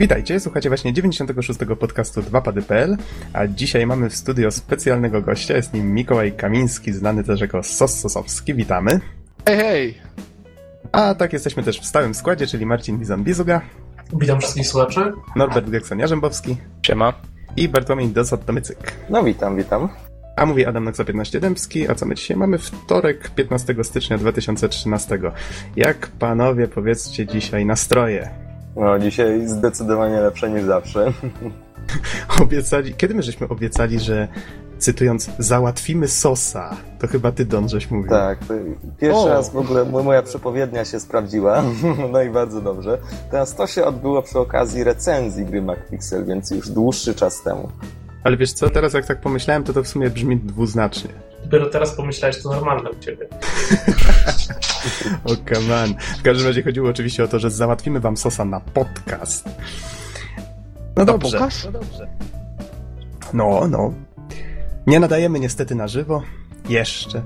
Witajcie, słuchacie właśnie 96. podcastu 2pady.pl, a dzisiaj mamy w studio specjalnego gościa, jest nim Mikołaj Kamiński, znany też jako Sos Sosowski, witamy. Hej, hej! A tak, jesteśmy też w stałym składzie, czyli Marcin Bizon-Bizuga, Witam wszystkich słuchaczy. Norbert Gekson-Jarzębowski Siema. i Bartłomiej Dosot-Tomycyk. No witam, witam. A mówi Adam Noxa 15 Dębski, a co my dzisiaj mamy? Wtorek, 15 stycznia 2013. Jak panowie, powiedzcie dzisiaj nastroje? No dzisiaj zdecydowanie lepsze niż zawsze. Obiecali, kiedy my żeśmy obiecali, że cytując, załatwimy sosa, to chyba ty, Don, żeś mówił. Tak, pierwszy O. raz w ogóle moja przepowiednia się sprawdziła, no i bardzo dobrze. Teraz to się odbyło przy okazji recenzji gry MacPixel, więc już dłuższy czas temu. Ale wiesz co, teraz jak tak pomyślałem, to to w sumie brzmi dwuznacznie. Dopiero teraz pomyślałeś, to normalne u ciebie. O, come on. W każdym razie chodziło oczywiście o to, że załatwimy wam sosa na podcast. No dobrze. pokaz? No, no. Nie nadajemy niestety na żywo. Jeszcze.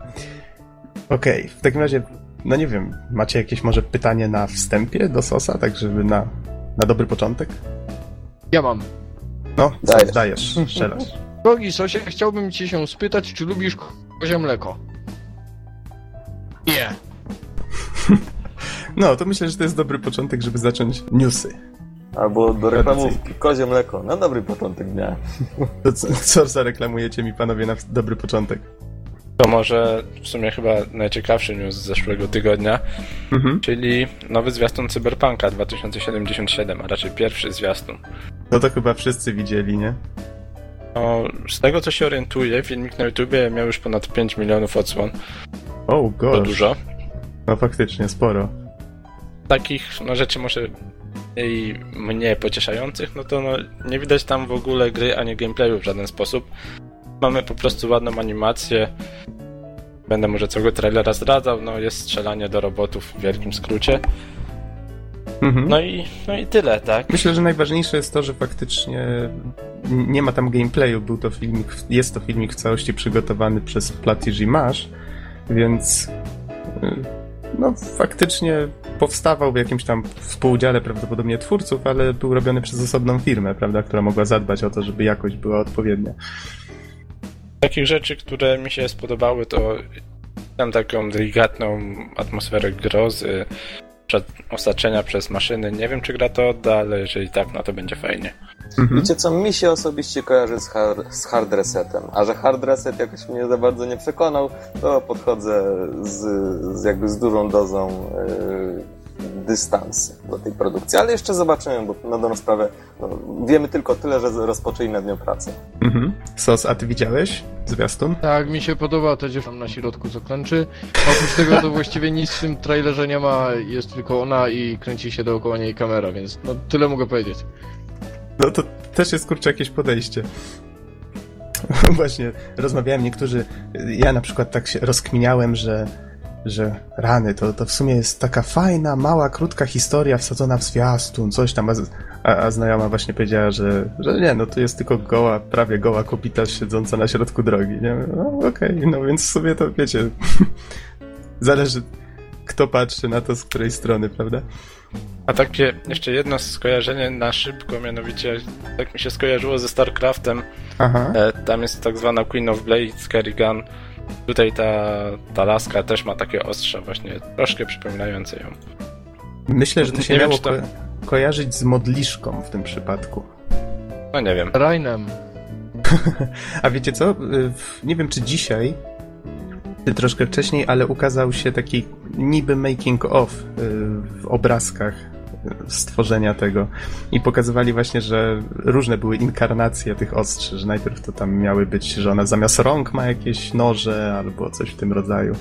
Okej, w takim razie, no nie wiem, macie jakieś może pytanie na wstępie do sosa, tak żeby na, na dobry początek? Ja mam. No, co Dajesz. dajesz, strzelasz. Drogi Sosie, chciałbym cię się spytać, czy lubisz kozie mleko? Nie. No, to myślę, że to jest dobry początek, żeby zacząć newsy. Albo do reklamówki, kozie mleko, na dobry początek dnia. To co, co zareklamujecie mi panowie na dobry początek? To może w sumie chyba najciekawszy news z zeszłego tygodnia, Mhm. czyli nowy zwiastun Cyberpunka 2077, a raczej pierwszy zwiastun. No to chyba wszyscy widzieli, nie? No, z tego co się orientuję, filmik na YouTubie miał już ponad 5 milionów odsłon. O, To gosh. dużo. No faktycznie, sporo. Takich no, rzeczy może i mnie pocieszających, no to no, nie widać tam w ogóle gry ani gameplayu w żaden sposób. Mamy po prostu ładną animację. Będę może całego trailera zdradzał, no jest strzelanie do robotów w wielkim skrócie. Mhm. No i, no i tyle, tak? Myślę, że najważniejsze jest to, że faktycznie nie ma tam gameplayu. Był to filmik, jest to filmik w całości przygotowany przez Platige Mash, więc y, no faktycznie powstawał w jakimś tam współudziale prawdopodobnie twórców, ale był robiony przez osobną firmę, prawda, która mogła zadbać o to, żeby jakość była odpowiednia. Takich rzeczy, które mi się spodobały, to tam taką delikatną atmosferę grozy, przed, osaczenia przez maszyny. Nie wiem, czy gra to odda, ale jeżeli tak, no to będzie fajnie. Mhm. Wiecie co, mi się osobiście kojarzy z, har- z hard resetem, a że hard reset jakoś mnie za bardzo nie przekonał, to podchodzę z, z jakby z dużą dozą yy, dystansu do tej produkcji. Ale jeszcze zobaczymy, bo na dobrą sprawę no, wiemy tylko tyle, że rozpoczęli nad nią pracę. Mhm. Sos, a ty widziałeś zwiastun? Tak, mi się podoba ta dziewczyna na środku, co klęczy. Oprócz tego to właściwie nic w tym trailerze nie ma, jest tylko ona i kręci się dookoła niej kamera, więc no tyle mogę powiedzieć. No to też jest kurczę jakieś podejście. Właśnie, rozmawiałem niektórzy, ja na przykład tak się rozkminiałem, że, że rany, to, to w sumie jest taka fajna, mała, krótka historia wsadzona w zwiastun, coś tam, a, a, znajoma właśnie powiedziała, że, że nie, no to jest tylko goła, prawie goła kopita siedząca na środku drogi, nie? No okej, no więc sobie to, wiecie, zależy kto patrzy na to z której strony, prawda? A takie jeszcze jedno skojarzenie na szybko, mianowicie tak mi się skojarzyło ze StarCraftem. Aha. E, tam jest tak zwana Queen of Blades, Kerrigan. Tutaj ta, ta laska też ma takie ostrze właśnie, troszkę przypominające ją. Myślę, że to się Nie wiem, miało czy to- ko- kojarzyć z modliszką w tym przypadku. No nie wiem. Rainem. A wiecie co? Nie wiem, czy dzisiaj, czy troszkę wcześniej, ale ukazał się taki niby making of y, w obrazkach stworzenia tego i pokazywali właśnie, że różne były inkarnacje tych ostrzy, że najpierw to tam miały być, że ona zamiast rąk ma jakieś noże albo coś w tym rodzaju.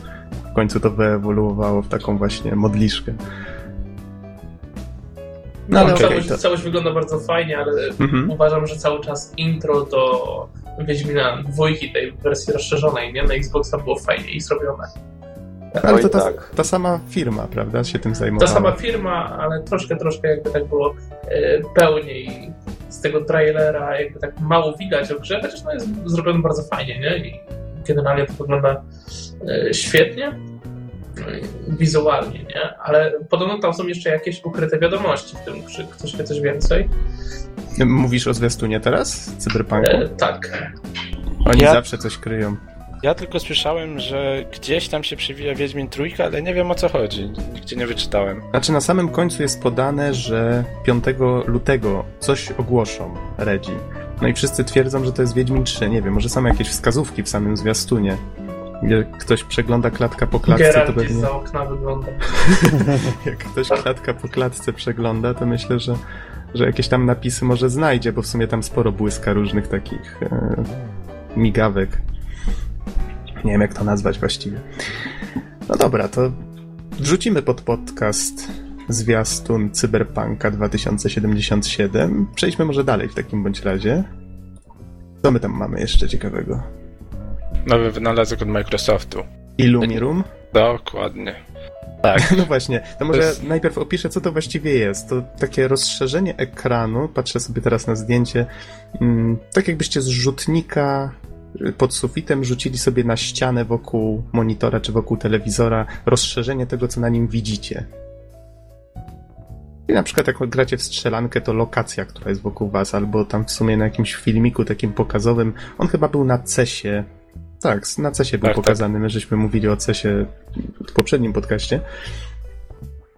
W końcu to wyewoluowało w taką właśnie modliszkę. No ale okej, całość, to... całość wygląda bardzo fajnie, ale Mhm. uważam, że cały czas intro do Wiedźmina dwójki, tej wersji rozszerzonej, nie? Na Xboxa było fajniej zrobione. Ale Oj, to ta, tak. ta sama firma, prawda, się tym Ta zajmowała. sama firma, ale troszkę, troszkę jakby tak było e, pełniej z tego trailera, jakby tak mało widać o grze, chociaż no jest zrobione bardzo fajnie, nie? I generalnie to wygląda e, świetnie. y, wizualnie, nie? Ale podobno tam są jeszcze jakieś ukryte wiadomości w tym, czy ktoś wie coś więcej. Mówisz o zwiastunie teraz? Cyberpunku? E, tak. Oni Ja- zawsze coś kryją. Ja tylko słyszałem, że gdzieś tam się przywija Wiedźmin Trójka, ale nie wiem o co chodzi. Nigdzie nie wyczytałem. Znaczy na samym końcu jest podane, że 5 lutego coś ogłoszą Redzi. No i wszyscy twierdzą, że to jest Wiedźmin 3. Nie wiem, może są jakieś wskazówki w samym zwiastunie. Jak ktoś przegląda klatka po klatce, to Geralt gdzieś pewnie... za okna wygląda. Jak ktoś klatka po klatce przegląda, to myślę, że, że jakieś tam napisy może znajdzie, bo w sumie tam sporo błyska różnych takich e, migawek. Nie wiem, jak to nazwać właściwie. No dobra, to wrzucimy pod podcast zwiastun Cyberpunka 2077. Przejdźmy może dalej w takim bądź razie. Co my tam mamy jeszcze ciekawego? Nowy wynalazek od Microsoftu. Illumirum? Dokładnie. Tak. No właśnie, to może To jest- najpierw opiszę, co to właściwie jest. To takie rozszerzenie ekranu, patrzę sobie teraz na zdjęcie, mm, tak jakbyście z rzutnika pod sufitem rzucili sobie na ścianę wokół monitora czy wokół telewizora rozszerzenie tego, co na nim widzicie. I na przykład jak gracie w strzelankę, to lokacja, która jest wokół was, albo tam w sumie na jakimś filmiku takim pokazowym. On chyba był na CESie. Tak, na CESie był Tak, tak. pokazany. My żeśmy mówili o CESie w poprzednim podcaście.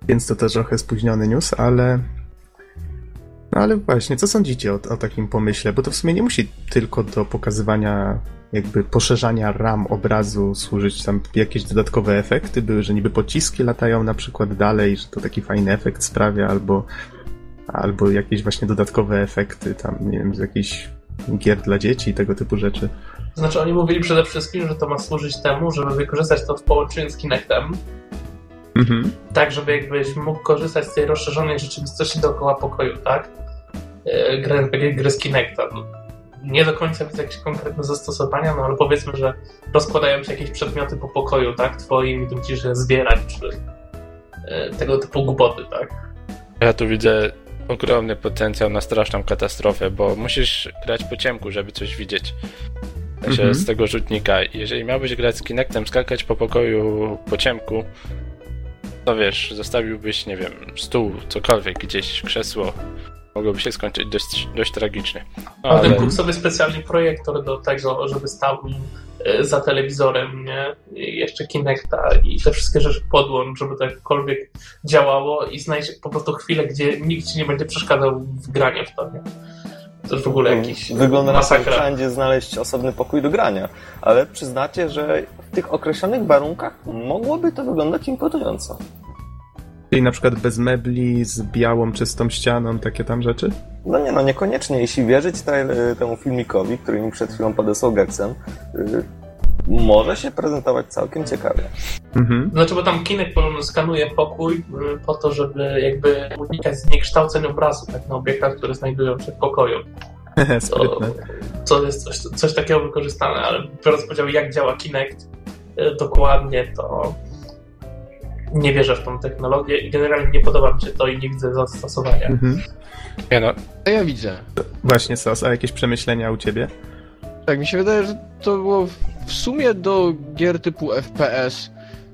Więc to też trochę spóźniony news, ale. No ale właśnie, co sądzicie o, o takim pomyśle? Bo to w sumie nie musi tylko do pokazywania, jakby poszerzania ram obrazu służyć tam jakieś dodatkowe efekty. Były, że niby pociski latają na przykład dalej, że to taki fajny efekt sprawia, albo, albo jakieś właśnie dodatkowe efekty, tam nie wiem, z jakichś gier dla dzieci i tego typu rzeczy. Znaczy oni mówili przede wszystkim, że to ma służyć temu, żeby wykorzystać to w połączeniu z Kinectem, Mhm. tak żeby jakbyś mógł korzystać z tej rozszerzonej rzeczywistości dookoła pokoju, tak? Grając takie gry z Kinecta. Nie do końca widzę jakieś konkretne zastosowania, no ale powiedzmy, że rozkładają się jakieś przedmioty po pokoju, tak? Twoim i tu musisz je zbierać, czy e, tego typu głupoty, tak? Ja tu widzę ogromny potencjał na straszną katastrofę, bo musisz grać po ciemku, żeby coś widzieć. Sensie Mhm. z tego rzutnika. Jeżeli miałbyś grać z Kinectem, skakać po pokoju po ciemku, to wiesz, zostawiłbyś, nie wiem, stół, cokolwiek, gdzieś krzesło. Mogłoby się skończyć dość, dość tragicznie. No, Ale kup sobie specjalnie projektor do tego, żeby stał e, za telewizorem, nie? I jeszcze Kinecta i te wszystkie rzeczy podłącz, żeby to jakkolwiek działało i znajdź po prostu chwilę, gdzie nikt ci nie będzie przeszkadzał w granie w to, nie? To już w ogóle jakiś Wygląda na to, że masakra. wszędzie znaleźć osobny pokój do grania. Ale przyznacie, że w tych określonych warunkach mogłoby to wyglądać imponująco. Czyli na przykład bez mebli, z białą, czystą ścianą, takie tam rzeczy? No nie no, niekoniecznie. Jeśli wierzyć trailer, temu filmikowi, który mi przed chwilą podesłał Gexem, y, może się prezentować całkiem ciekawie. Mhm. Znaczy, bo tam Kinect podobno skanuje pokój y, po to, żeby jakby unikać zniekształceń obrazu tak na obiektach, które znajdują się w pokoju. To, Sprytne. to jest coś, coś takiego wykorzystane, ale biorąc podział jak działa Kinect dokładnie, to nie wierzę w tą technologię i generalnie nie podoba mi się to i nie widzę zastosowania. Mhm. nie no, A ja widzę. Właśnie, Sos, a jakieś przemyślenia u ciebie? Tak, mi się wydaje, że to było w- sumie do gier typu FPS.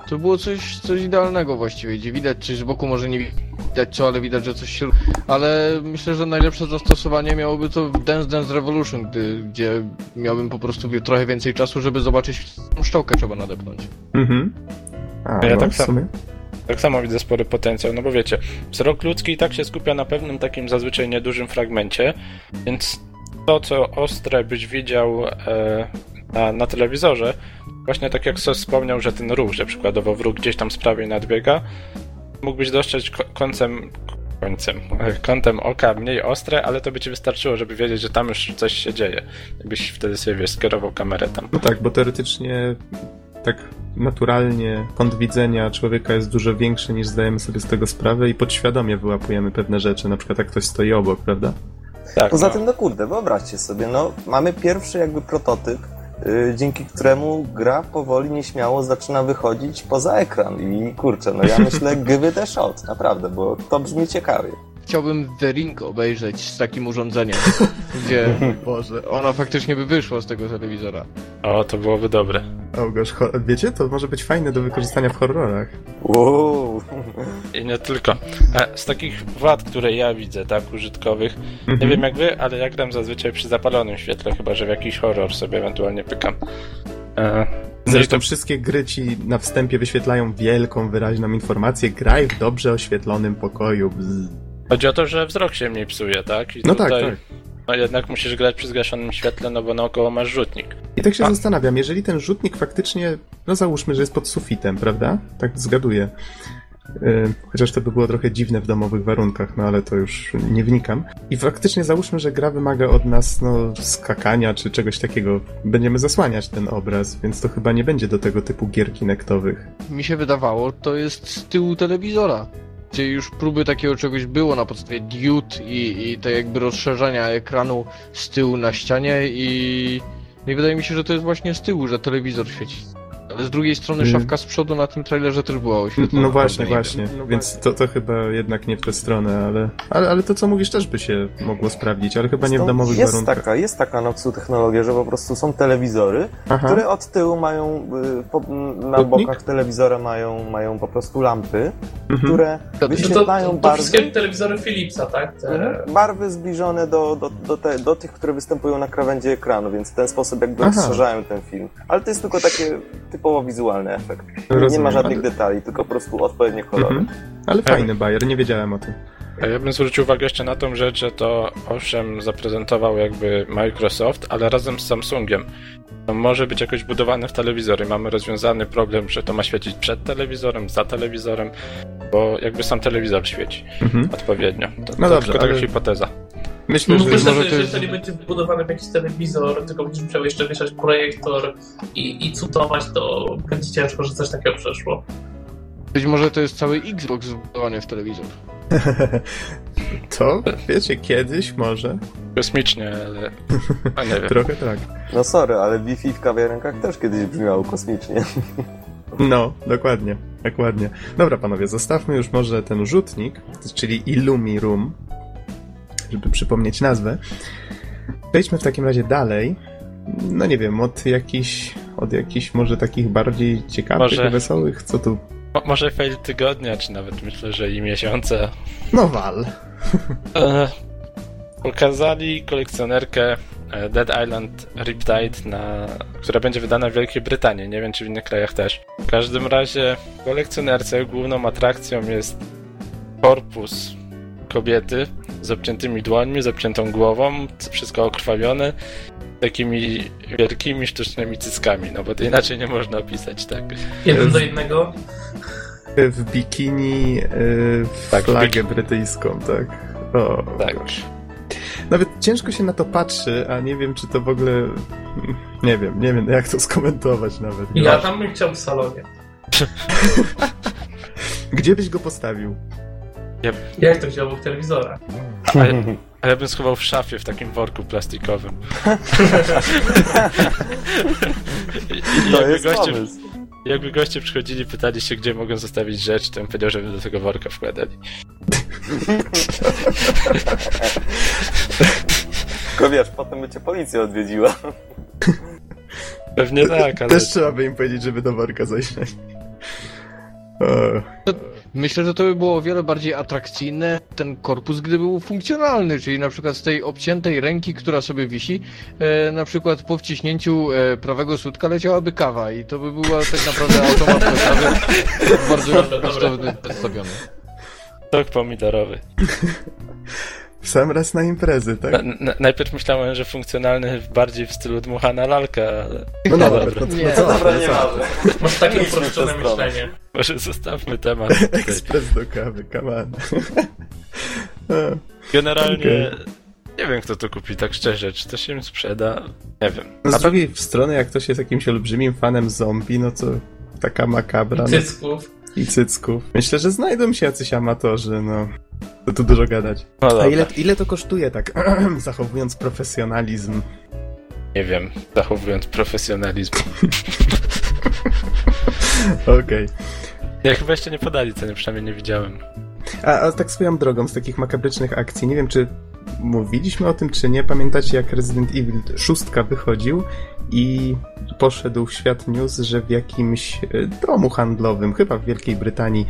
To było coś, coś idealnego właściwie, gdzie widać, czy z boku może nie widać co, ale widać, że coś się... Ale myślę, że najlepsze zastosowanie miałoby to w Dance Dance Revolution, gdy, gdzie miałbym po prostu trochę więcej czasu, żeby zobaczyć, tą szczołkę trzeba nadepnąć. Mhm. A, Ja no, tak sumie. tak samo widzę spory potencjał, no bo wiecie, wzrok ludzki i tak się skupia na pewnym takim zazwyczaj niedużym fragmencie, więc to, co ostre byś widział e, na, na telewizorze, właśnie tak jak Sos wspomniał, że ten ruch, że przykładowo wróg gdzieś tam z prawej nadbiega, mógłbyś dostrzec ko- końcem końcem, kątem oka mniej ostre, ale to by ci wystarczyło, żeby wiedzieć, że tam już coś się dzieje. Jakbyś wtedy sobie wiesz, skierował kamerę tam. No tak, bo teoretycznie tak naturalnie kąt widzenia człowieka jest dużo większy niż zdajemy sobie z tego sprawę i podświadomie wyłapujemy pewne rzeczy, na przykład jak ktoś stoi obok, prawda? Tak, Poza no. tym, no kurde, wyobraźcie sobie, no mamy pierwszy jakby prototyp, y, dzięki któremu gra powoli, nieśmiało zaczyna wychodzić poza ekran i kurczę, no ja myślę give it a shot, naprawdę, bo to brzmi ciekawie. Chciałbym The Ring obejrzeć z takim urządzeniem, gdzie, Boże, ona faktycznie by wyszła z tego telewizora. O, to byłoby dobre. O gosh, wiecie, to może być fajne do wykorzystania w horrorach. Wow. I nie tylko. A z takich wad, które ja widzę, tak, użytkowych, nie Mhm. wiem jak wy, ale ja gram zazwyczaj przy zapalonym świetle, chyba że w jakiś horror sobie ewentualnie pykam. E, no Zresztą to, wszystkie gry ci na wstępie wyświetlają wielką, wyraźną informację. Graj w dobrze oświetlonym pokoju. Bzz. Chodzi o to, że wzrok się mniej psuje, tak? I No tak, tutaj, tak. No jednak musisz grać przy zgaszonym świetle, no bo naokoło masz rzutnik. I tak się A- zastanawiam, jeżeli ten rzutnik faktycznie, no załóżmy, że jest pod sufitem, prawda? Tak zgaduję. Yy, Chociaż to by było trochę dziwne w domowych warunkach, no ale to już nie wnikam. I faktycznie załóżmy, że gra wymaga od nas no, skakania czy czegoś takiego. Będziemy zasłaniać ten obraz, więc to chyba nie będzie do tego typu gier kinektowych. Mi się wydawało, to jest z tyłu telewizora. Gdzie już próby takiego czegoś było na podstawie diod i, i te jakby rozszerzania ekranu z tyłu na ścianie i... I wydaje mi się, że to jest właśnie z tyłu, że telewizor świeci. Ale z drugiej strony Mm. szafka z przodu na tym trailerze też była oświetlona. No właśnie, prawda? właśnie. Więc to, to chyba jednak nie w tę stronę, ale, ale, ale to co mówisz też by się mogło sprawdzić, ale chyba nie w domowych jest warunkach. taka, jest taka Noxu technologia, że po prostu są telewizory, Aha. które od tyłu mają, y, po, na Rzutnik? bokach telewizora mają, mają po prostu lampy, Mhm. które To- To, wyświetlają to, to barwy, wszystkie telewizory Philipsa, tak? Te, Mhm. barwy zbliżone do, do, do, te, do tych, które występują na krawędzi ekranu, więc w ten sposób jakby Aha. rozszerzają ten film. Ale to jest tylko takie typowo wizualny efekt. Nie Rozumiem, ma żadnych ale- detali, tylko po prostu odpowiednie kolory. Mhm. Ale fajny bajer, nie wiedziałem o tym. A ja bym zwrócił uwagę jeszcze na tą rzecz, że to owszem zaprezentował jakby Microsoft, ale razem z Samsungiem. To może być jakoś budowane w telewizory. Mamy rozwiązany problem, że to ma świecić przed telewizorem, za telewizorem, bo jakby sam telewizor świeci Mhm. odpowiednio. To, No to dobrze, tylko taka ale- hipoteza. Myślę, No że myślę, może że to jest- jeżeli będzie wbudowany w jakiś telewizor, tylko będziesz musiał jeszcze wieszać projektor i, i cutować, to będzie ciężko, że coś takiego przeszło. Być może to jest cały Xbox zbudowany w telewizor. to, wiecie, kiedyś może. Kosmicznie, ale... A nie wiem. Trochę tak. No sorry, ale Wi-Fi w kawiarenkach też kiedyś brzmiało kosmicznie. No, dokładnie, dokładnie. Dobra, panowie, zostawmy już może ten rzutnik, czyli Illumi Room, żeby przypomnieć nazwę. Przejdźmy w takim razie dalej. No nie wiem, od jakichś, od jakichś może takich bardziej ciekawych, Może- wesołych, co tu... Mo- może fail tygodnia, czy nawet myślę, że i miesiąca. No wal. E, pokazali kolekcjonerkę e, Dead Island Riptide, na, która będzie wydana w Wielkiej Brytanii. Nie wiem, czy w innych krajach też. W każdym razie w kolekcjonerce główną atrakcją jest korpus kobiety z obciętymi dłońmi, z obciętą głową, wszystko okrwawione, takimi wielkimi sztucznymi cyckami, no bo to inaczej nie można opisać, tak? Jeden do jednego. W bikini, yy, w Tak, flagę brytyjską, tak. O, Tak. gosh. Nawet ciężko się na to patrzy, a nie wiem, czy to w ogóle... Nie wiem, nie wiem, jak to skomentować nawet. Ja tam bym chciał w salonie. Gdzie byś go postawił? Jak to chciał obok telewizora? A ja, a ja bym schował w szafie w takim worku plastikowym. To jakby jest goście, pomysł. Jakby goście przychodzili, pytali się, gdzie mogą zostawić rzecz, to bym powiedział, żeby do tego worka wkładali. Tylko wiesz, potem by cię policja odwiedziła. Pewnie tak, ale Też trzeba by im powiedzieć, żeby do worka zajrzeć. Myślę, że to by było o wiele bardziej atrakcyjne ten korpus, gdyby był funkcjonalny, czyli na przykład z tej obciętej ręki, która sobie wisi, e, na przykład po wciśnięciu e, prawego słupka leciałaby kawa i to by była tak naprawdę automat bardzo kosztowny przedstawiony. sok pomidorowy. w sam raz na imprezy, tak? Na, na, najpierw myślałem, że funkcjonalny bardziej w stylu dmuchana lalka, ale No No dobra, dobra. no, Nie. no co? Dobra, nie ważne. Masz takie uproszczone myślenie. może zostawmy temat. tutaj. Ekspres do kawy, come on. Generalnie nie wiem, kto to kupi, tak szczerze. Czy to się im sprzeda? Nie wiem. No z drugiej strony, jak ktoś jest jakimś olbrzymim fanem zombie, no to taka makabra no, Cycków. I cycków. Myślę, że znajdą się jacyś amatorzy, no. To tu dużo gadać. No A dobra, ile, ile to kosztuje tak, zachowując profesjonalizm? nie wiem, zachowując profesjonalizm. Okej. Ja chyba jeszcze nie podali ceny, przynajmniej nie widziałem. A, a tak swoją drogą, z takich makabrycznych akcji, nie wiem, czy mówiliśmy o tym czy nie. Pamiętacie jak Resident Evil 6 wychodził i poszedł w świat news, że w jakimś e, domu handlowym, chyba w Wielkiej Brytanii,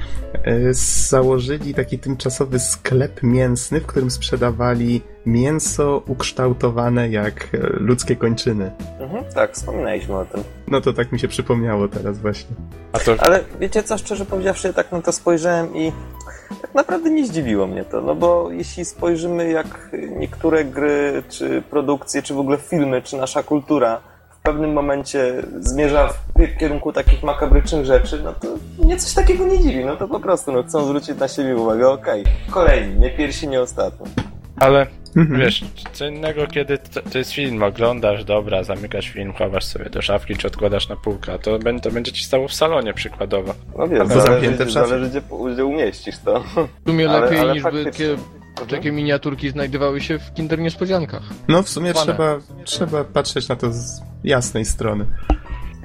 założyli taki tymczasowy sklep mięsny, w którym sprzedawali mięso ukształtowane jak e, ludzkie kończyny. Mhm, tak, wspominaliśmy o tym. No to tak mi się przypomniało teraz właśnie. A to Ale wiecie co, szczerze powiedziawszy, tak na to spojrzałem i tak naprawdę nie zdziwiło mnie to, no bo jeśli spojrzymy jak niektóre gry, czy produkcje, czy w ogóle filmy, czy nasza kultura w pewnym momencie zmierza w kierunku takich makabrycznych rzeczy, no to mnie coś takiego nie dziwi, no to po prostu no, chcą zwrócić na siebie uwagę, okej, kolejni, nie pierwsi, nie ostatni. Ale Mhm. wiesz, co innego, kiedy to, to jest film, oglądasz, dobra, zamykasz film, chowasz sobie do szafki, czy odkładasz na półkę, to, będzie- to będzie ci stało w salonie przykładowo. No wiesz, Albo zależy, zależy gdzie, gdzie umieścisz to. W sumie Ale- lepiej ale niż by faktycznie. takie, miniaturki znajdowały się w Kinder Niespodziankach. No w sumie Pane. trzeba, trzeba patrzeć na to z jasnej strony.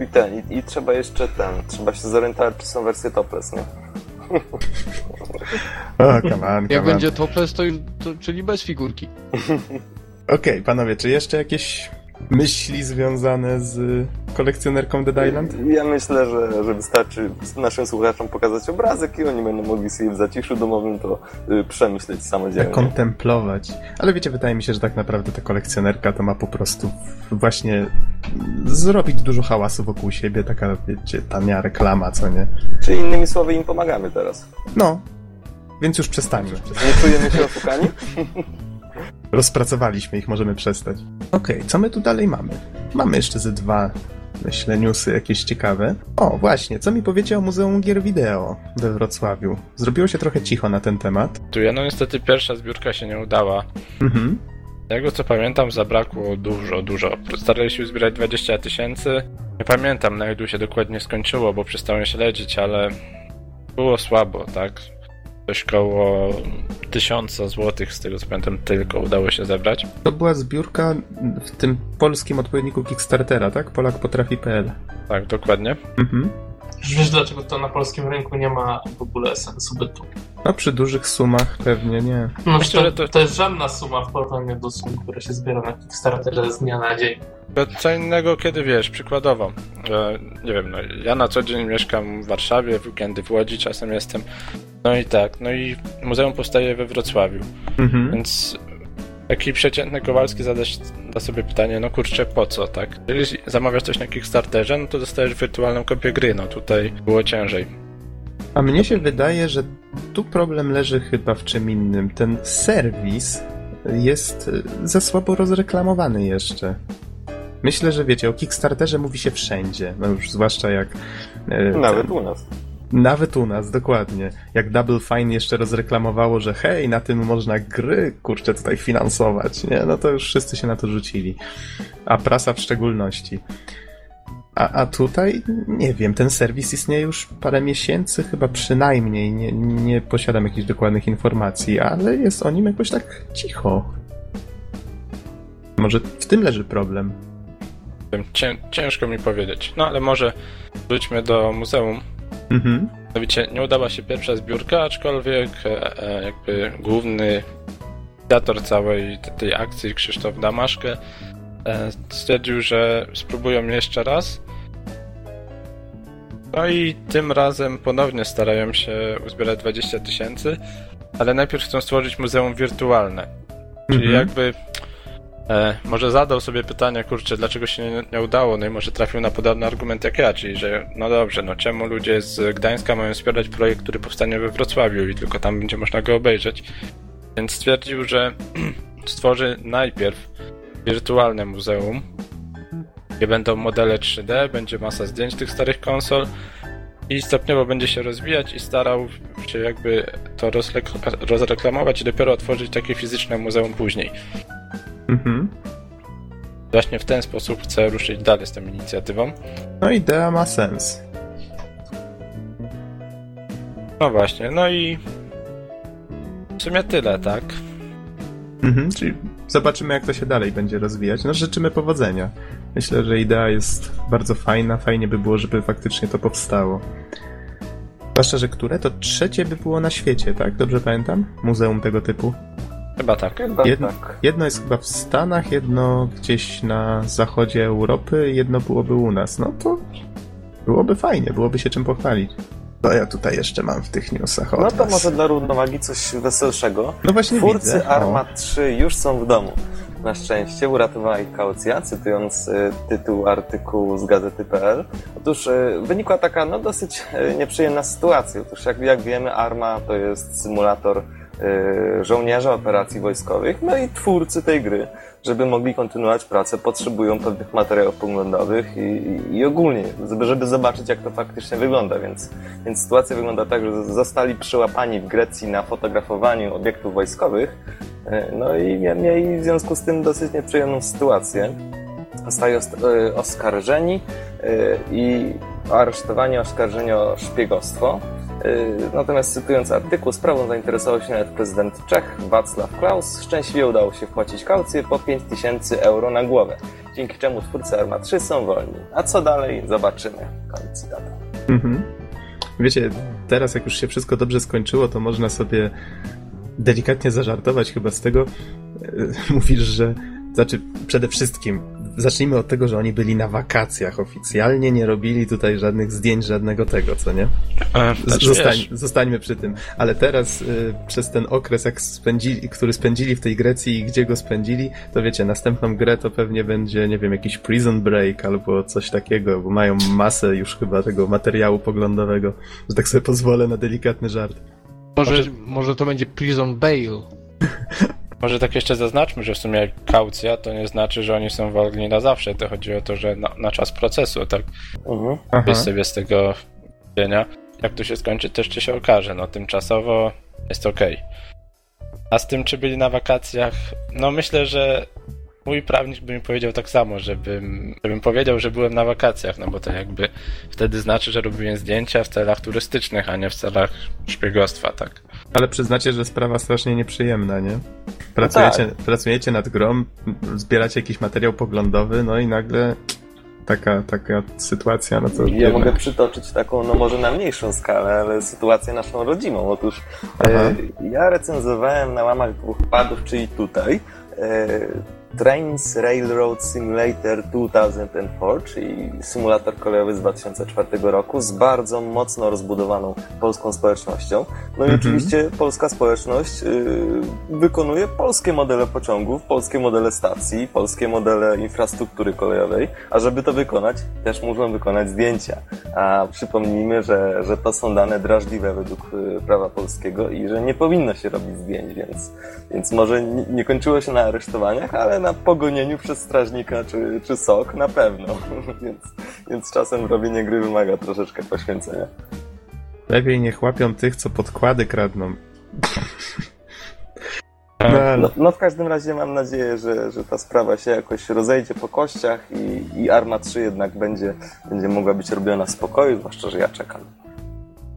I ten, i, i trzeba jeszcze ten, trzeba się zorientować, czy są wersje topless, nie? O, come on, Jak come on. będzie topless, to, to czyli bez figurki. Okej, panowie, czy jeszcze jakieś myśli związane z kolekcjonerką Dead Island? Ja myślę, że, że wystarczy naszym słuchaczom pokazać obrazek i oni będą mogli sobie w zaciszu domowym to y, przemyśleć samodzielnie. Kontemplować. Ale wiecie, wydaje mi się, że tak naprawdę ta kolekcjonerka to ma po prostu właśnie zrobić dużo hałasu wokół siebie, taka, wiecie, tania reklama, co nie? Czy innymi słowy im pomagamy teraz. No, więc już przestańmy. Nie czujemy się oszukani? Rozpracowaliśmy ich, możemy przestać. Okej, co my tu dalej mamy? Mamy jeszcze ze dwa, myślę, newsy jakieś ciekawe. O, właśnie, co mi powiecie o Muzeum Gier Wideo we Wrocławiu? Zrobiło się trochę cicho na ten temat. Tu ja, no niestety pierwsza zbiórka się nie udała. Mhm. Tego co pamiętam zabrakło dużo, dużo. Starali się uzbierać 20 tysięcy. Nie pamiętam na ilu się dokładnie skończyło, bo przestałem śledzić, ale było słabo, tak? Coś koło tysiąca złotych, z tego co pamiętam, tylko udało się zebrać. To była zbiórka w tym polskim odpowiedniku Kickstartera, tak? Polakpotrafi.pl. Tak, dokładnie. Mhm. Już wiesz, dlaczego to na polskim rynku nie ma w ogóle sensu bytu. No przy dużych sumach pewnie nie. No, Myślę, to, że to- to jest żadna suma w porównaniu do sum, które się zbiera na Kickstarterze z dnia na dzień. To co innego, kiedy wiesz, przykładowo, że, nie wiem, no, ja na co dzień mieszkam w Warszawie, w weekendy w Łodzi czasem jestem. No i tak, no i muzeum powstaje we Wrocławiu, Mhm. więc taki przeciętny Kowalski zadać da sobie pytanie, no kurczę, po co, tak? Jeżeli zamawiasz coś na Kickstarterze, no to dostajesz wirtualną kopię gry, no tutaj było ciężej. A mnie się wydaje, że tu problem leży chyba w czym innym. Ten serwis jest e, za słabo rozreklamowany jeszcze. Myślę, że wiecie, o Kickstarterze mówi się wszędzie. No już zwłaszcza jak. e, Nawet ten- u nas. Nawet u nas, dokładnie. Jak Double Fine jeszcze rozreklamowało, że hej, na tym można gry, kurczę, tutaj finansować, nie? No to już wszyscy się na to rzucili. A prasa w szczególności. A, a tutaj, nie wiem, ten serwis istnieje już parę miesięcy, chyba przynajmniej. Nie, nie posiadam jakichś dokładnych informacji, ale jest o nim jakoś tak cicho. Może w tym leży problem. Cię, ciężko mi powiedzieć. No ale może wróćmy do muzeum. Mhm. Mianowicie nie udała się pierwsza zbiórka, aczkolwiek e, e, jakby główny inicjator całej te- tej akcji, Krzysztof Damaszkę, stwierdził, że spróbują jeszcze raz. No i tym razem ponownie starają się uzbierać 20 tysięcy, ale najpierw chcą stworzyć muzeum wirtualne. Czyli Mhm. jakby e, może zadał sobie pytanie, kurczę, dlaczego się nie, nie udało, no i może trafił na podobny argument jak ja, czyli że no dobrze, no czemu ludzie z Gdańska mają wspierać projekt, który powstanie we Wrocławiu i tylko tam będzie można go obejrzeć. Więc stwierdził, że stworzy najpierw wirtualne muzeum, gdzie będą modele 3D, będzie masa zdjęć tych starych konsol i stopniowo będzie się rozwijać i starał się jakby to rozrek- rozreklamować i dopiero otworzyć takie fizyczne muzeum później. Mhm. Właśnie w ten sposób chcę ruszyć dalej z tą inicjatywą. No idea ma sens. No właśnie, no i w sumie tyle, tak? Mhm, czyli zobaczymy, jak to się dalej będzie rozwijać. No, życzymy powodzenia. Myślę, że idea jest bardzo fajna. Fajnie by było, żeby faktycznie to powstało. Zwłaszcza, że które? To trzecie by było na świecie, tak? Dobrze pamiętam? Muzeum tego typu. Chyba tak. Chyba Jedno, tak. jedno jest chyba w Stanach, jedno gdzieś na zachodzie Europy, jedno byłoby u nas. No to byłoby fajnie, byłoby się czym pochwalić. To ja tutaj jeszcze mam w tych newsach No to może dla równowagi coś weselszego. No właśnie Twórcy widzę. Arma O. 3 już są w domu. Na szczęście uratowała ich kaucja, cytując y, tytuł artykułu z gazety.pl. Otóż y, wynikła taka no, dosyć y, nieprzyjemna sytuacja. Otóż jak, jak wiemy, Arma to jest symulator y, żołnierza operacji wojskowych, no i twórcy tej gry, żeby mogli kontynuować pracę, potrzebują pewnych materiałów poglądowych i, i, ogólnie, żeby, zobaczyć, jak to faktycznie wygląda. Więc, więc sytuacja wygląda tak, że zostali przyłapani w Grecji na fotografowaniu obiektów wojskowych, e, no i mieli w związku z tym dosyć nieprzyjemną sytuację. Zostali os- e, oskarżeni e, i aresztowani, oskarżeni o szpiegostwo. Yy, Natomiast cytując artykuł, sprawą zainteresował się nawet prezydent Czech Václav Klaus. Szczęśliwie udało się wpłacić kaucję po 5000 euro na głowę, dzięki czemu twórcy Arma 3 są wolni. A co dalej? Zobaczymy. Koniec cytatu. Mhm. Wiecie, teraz jak już się wszystko dobrze skończyło, to można sobie delikatnie zażartować chyba z tego. Mówisz, że. Znaczy, przede wszystkim, zacznijmy od tego, że oni byli na wakacjach oficjalnie, nie robili tutaj żadnych zdjęć, żadnego tego, co nie? Z- Zostań, zostańmy przy tym. Ale teraz y, przez ten okres, jak spędzili, który spędzili w tej Grecji i gdzie go spędzili, to wiecie, następną grę to pewnie będzie, nie wiem, jakiś Prison Break albo coś takiego, bo mają masę już chyba tego materiału poglądowego, że tak sobie pozwolę na delikatny żart. Może, może to będzie Prison Bail. Może tak jeszcze zaznaczmy, że w sumie kaucja to nie znaczy, że oni są wolni na zawsze. To chodzi o to, że na, na czas procesu, tak? Mhm. Aha. Wyjść sobie z tego dzienia. Jak to się skończy, to jeszcze się okaże. No tymczasowo jest okej. A z tym, czy byli na wakacjach, no myślę, że mój prawnik by mi powiedział tak samo, żebym, żebym powiedział, że byłem na wakacjach, no bo to jakby wtedy znaczy, że robiłem zdjęcia w celach turystycznych, a nie w celach szpiegostwa, tak? Ale przyznacie, że sprawa strasznie nieprzyjemna, nie? Pracujecie, pracujecie nad grą, zbieracie jakiś materiał poglądowy, no i nagle taka, taka sytuacja, no to Ja jednak- mogę przytoczyć taką, no może na mniejszą skalę, ale sytuację naszą rodzimą. Otóż Aha. e, ja recenzowałem na łamach dwóch padów, czyli tutaj, e, Trains Railroad Simulator 2004, czyli symulator kolejowy z 2004 roku, z bardzo mocno rozbudowaną polską społecznością. No i Mhm. oczywiście polska społeczność y, wykonuje polskie modele pociągów, polskie modele stacji, polskie modele infrastruktury kolejowej, a żeby to wykonać, też muszą wykonać zdjęcia. A przypomnijmy, że, że to są dane drażliwe według y, prawa polskiego i że nie powinno się robić zdjęć, więc, więc może nie, nie kończyło się na aresztowaniach, ale na pogonieniu przez strażnika czy, czy sok na pewno. więc, więc czasem robienie gry wymaga troszeczkę poświęcenia. Lepiej niech łapią tych, co podkłady kradną. No, No, no w każdym razie mam nadzieję, że, że ta sprawa się jakoś rozejdzie po kościach i, i Arma 3 jednak będzie, będzie mogła być robiona w spokoju, zwłaszcza, że ja czekam.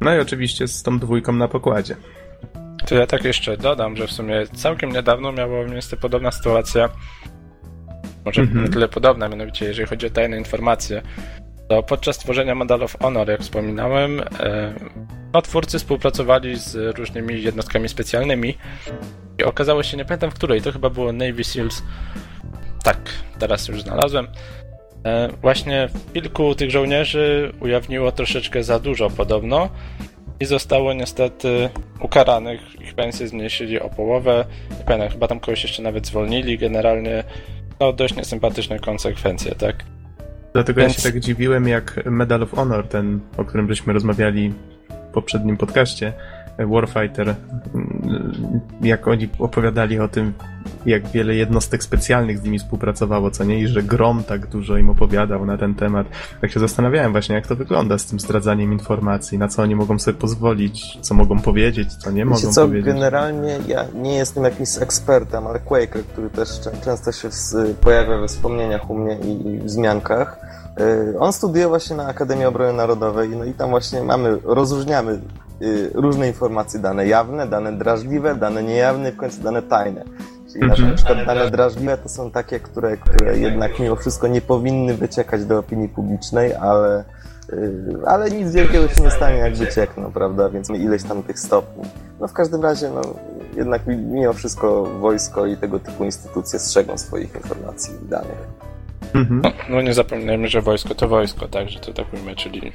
no i oczywiście z tą dwójką na pokładzie. Ja tak jeszcze dodam, że w sumie całkiem niedawno miała miejsce podobna sytuacja. Może Mhm. nie tyle podobna, mianowicie jeżeli chodzi o tajne informacje. To podczas tworzenia Medal of Honor, jak wspominałem, e, no, twórcy współpracowali z różnymi jednostkami specjalnymi i okazało się, nie pamiętam w której, to chyba było Navy Seals. Tak, teraz już znalazłem. E, właśnie kilku tych żołnierzy ujawniło troszeczkę za dużo podobno i zostało niestety ukaranych. Ich pensje zmniejszyli o połowę. Nie pamiętam, chyba tam kogoś jeszcze nawet zwolnili. Generalnie no dość niesympatyczne konsekwencje, tak? Dlatego Więc- ja się tak dziwiłem, jak Medal of Honor, ten, o którym żeśmy rozmawiali w poprzednim podcaście, Warfighter, mm, jak oni opowiadali o tym, jak wiele jednostek specjalnych z nimi współpracowało, co nie, i że Grom tak dużo im opowiadał na ten temat. Tak się zastanawiałem właśnie, jak to wygląda z tym zdradzaniem informacji, na co oni mogą sobie pozwolić, co mogą powiedzieć, co nie mogą Wiecie co, powiedzieć. generalnie ja nie jestem jakimś ekspertem, ale Quaker, który też czę- często się pojawia we wspomnieniach u mnie i, w wzmiankach, y, on studiuje właśnie na Akademii Obrony Narodowej, no i tam właśnie mamy, rozróżniamy y, różne informacje, dane jawne, dane drażliwe, dane niejawne i w końcu dane tajne. Czyli na Mhm. przykład dane drażliwe to są takie, które, które jednak mimo wszystko nie powinny wyciekać do opinii publicznej, ale Yy, Ale nic wielkiego się nie stanie, jak wyciekną, prawda? Więc ileś tam tych stopni. No w każdym razie, no jednak mimo wszystko wojsko i tego typu instytucje strzegą swoich informacji i danych. Mhm. No, no nie zapomnijmy, że wojsko to wojsko, tak, że to tak ujmę, czyli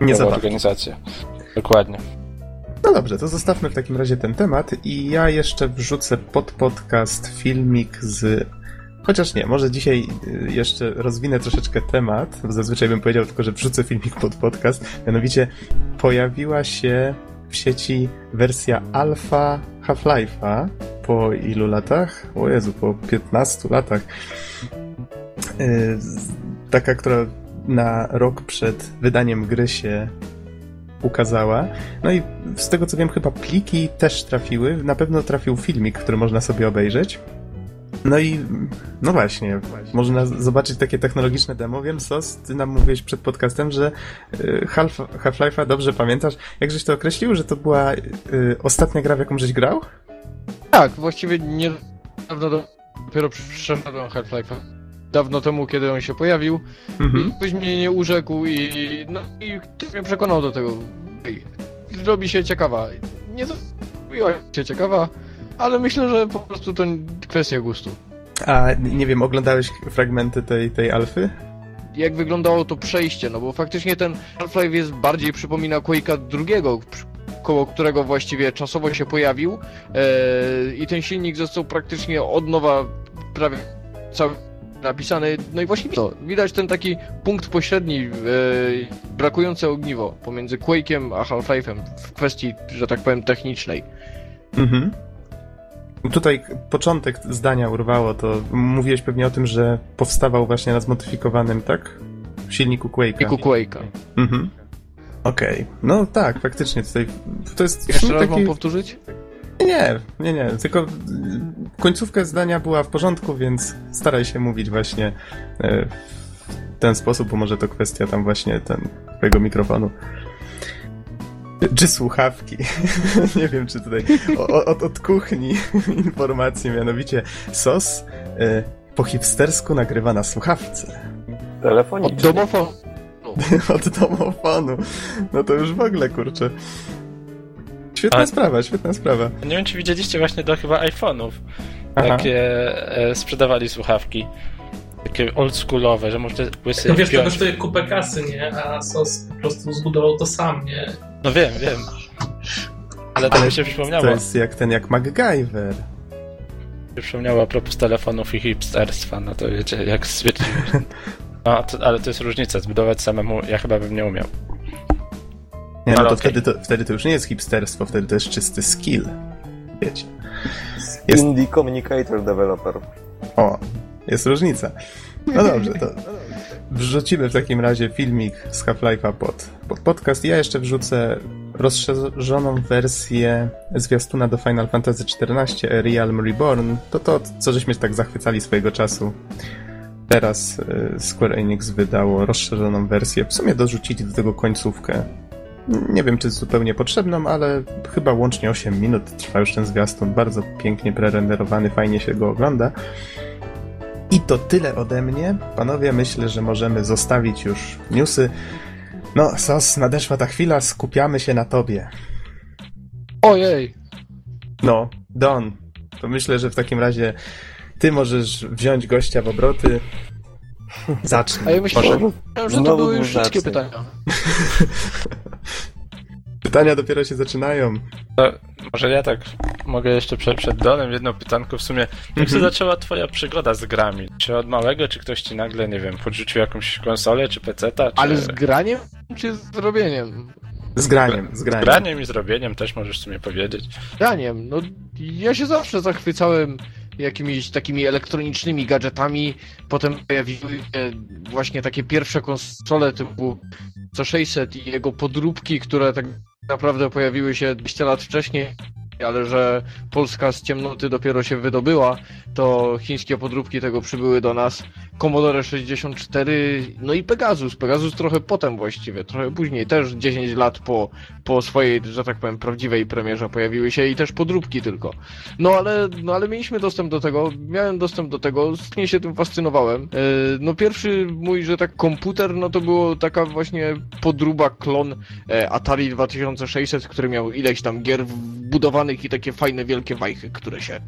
Nie organizacja. Dokładnie. No dobrze, to zostawmy w takim razie ten temat i ja jeszcze wrzucę pod podcast filmik z. Chociaż nie, może dzisiaj y, jeszcze rozwinę troszeczkę temat. Zazwyczaj bym powiedział tylko, że wrzucę filmik pod podcast. Mianowicie pojawiła się w sieci wersja alfa Half-Life'a po ilu latach? O Jezu, po 15 latach. Y, Taka, która na rok przed wydaniem gry się ukazała. No i z tego co wiem, chyba pliki też trafiły. Na pewno trafił filmik, który można sobie obejrzeć. No i no właśnie, można zobaczyć takie technologiczne demo. Wiem, Sos, ty nam mówiłeś przed podcastem, że y, Half- Half-Life'a dobrze pamiętasz. Jak żeś to określił, że to była y, ostatnia gra, w jaką żeś grał? Tak, właściwie nie dawno do, dopiero przeszedłem Half-Life'a. Dawno temu, kiedy on się pojawił. Mhm. I ktoś mnie nie urzekł i no i ktoś mnie przekonał do tego. Robi się ciekawa. Nie zrobiła się ciekawa, ale myślę, że po prostu to kwestia gustu. A nie wiem, oglądałeś fragmenty tej, tej alfy? Jak wyglądało to przejście, no bo faktycznie ten Half-Life jest bardziej przypomina Quake'a drugiego, koło którego właściwie czasowo się pojawił e, i ten silnik został praktycznie od nowa prawie cały napisany, no i właśnie to, widać ten taki punkt pośredni, e, brakujące ogniwo pomiędzy Quake'iem a Half-Life'em w kwestii, że tak powiem, technicznej. Mhm. Tutaj początek zdania urwało, to mówiłeś pewnie o tym, że powstawał właśnie na zmodyfikowanym, tak? Silniku Quake'a. I ku Quake'a. Mhm. Okej. No tak, faktycznie tutaj to jest Jeszcze raz taki... mam powtórzyć? Nie, nie, nie, tylko y, końcówka zdania była w porządku, więc staraj się mówić właśnie y, w ten sposób, bo może to kwestia tam właśnie ten, twojego mikrofonu. Czy słuchawki? nie wiem, czy tutaj o- od, od kuchni informacje, mianowicie sos y, po hipstersku nagrywa na słuchawce. Od Telefonicznie. domofonu. Od domofonu. No to już w ogóle, kurczę. Świetna Ale- sprawa, świetna sprawa. Nie wiem, czy widzieliście właśnie do chyba iPhone'ów, Aha. takie e, sprzedawali słuchawki. Takie oldschoolowe, że można łysy No wiesz, to wpiąć. kosztuje kupę kasy, nie? A SOS po prostu zbudował to sam, nie? No wiem, wiem. Ale to mi się przypomniało. To jest jak ten, jak MacGyver. się przypomniało a propos telefonów i hipsterstwa, no to wiecie, jak stwierdziłeś. No, to, ale to jest różnica, zbudować samemu ja chyba bym nie umiał. Nie, no to, okej. wtedy to wtedy to już nie jest hipsterstwo, wtedy to jest czysty skill. Wiecie. Jest- Indie Communicator Developer. O, jest różnica. No dobrze, to wrzucimy w takim razie filmik z Half-Life'a pod, pod podcast. Ja jeszcze wrzucę rozszerzoną wersję zwiastuna do Final Fantasy XIV Realm Reborn. To to, co żeśmy tak zachwycali swojego czasu. Teraz y, Square Enix wydało rozszerzoną wersję. W sumie dorzucili do tego końcówkę. Nie wiem, czy zupełnie potrzebną, ale chyba łącznie 8 minut trwa już ten zwiastun. Bardzo pięknie prerenderowany, fajnie się go ogląda. I to tyle ode mnie. Panowie, myślę, że możemy zostawić już newsy. No, Sos, nadeszła ta chwila, skupiamy się na tobie. Ojej! No, Don, to myślę, że w takim razie ty możesz wziąć gościa w obroty. Zacznij. A ja myślałem, że to były już wszystkie pytania. Pytania dopiero się zaczynają. To może ja tak mogę jeszcze przed, przed Donem jedno pytanko w sumie. Jak się zaczęła twoja przygoda z grami? Czy od małego, czy ktoś ci nagle, nie wiem, podrzucił jakąś konsolę, czy peceta, czy... Ale z graniem czy z robieniem? Z graniem, z Z graniem. graniem i zrobieniem też możesz w sumie powiedzieć. Graniem, no ja się zawsze zachwycałem jakimiś takimi elektronicznymi gadżetami. Potem pojawiły się właśnie takie pierwsze konsole typu C600 i jego podróbki, które tak naprawdę pojawiły się 200 lat wcześniej, ale że Polska z ciemnoty dopiero się wydobyła, to chińskie podróbki tego przybyły do nas Commodore 64, no i Pegasus. Pegasus trochę potem właściwie, trochę później, też 10 lat po, po swojej, że tak powiem, prawdziwej premierze pojawiły się i też podróbki tylko. No ale, no ale mieliśmy dostęp do tego, miałem dostęp do tego, strasznie się tym fascynowałem. E, No pierwszy mój, że tak komputer, no to było taka właśnie podróba, klon e, Atari 2600, który miał ileś tam gier wbudowanych i takie fajne wielkie wajchy, które się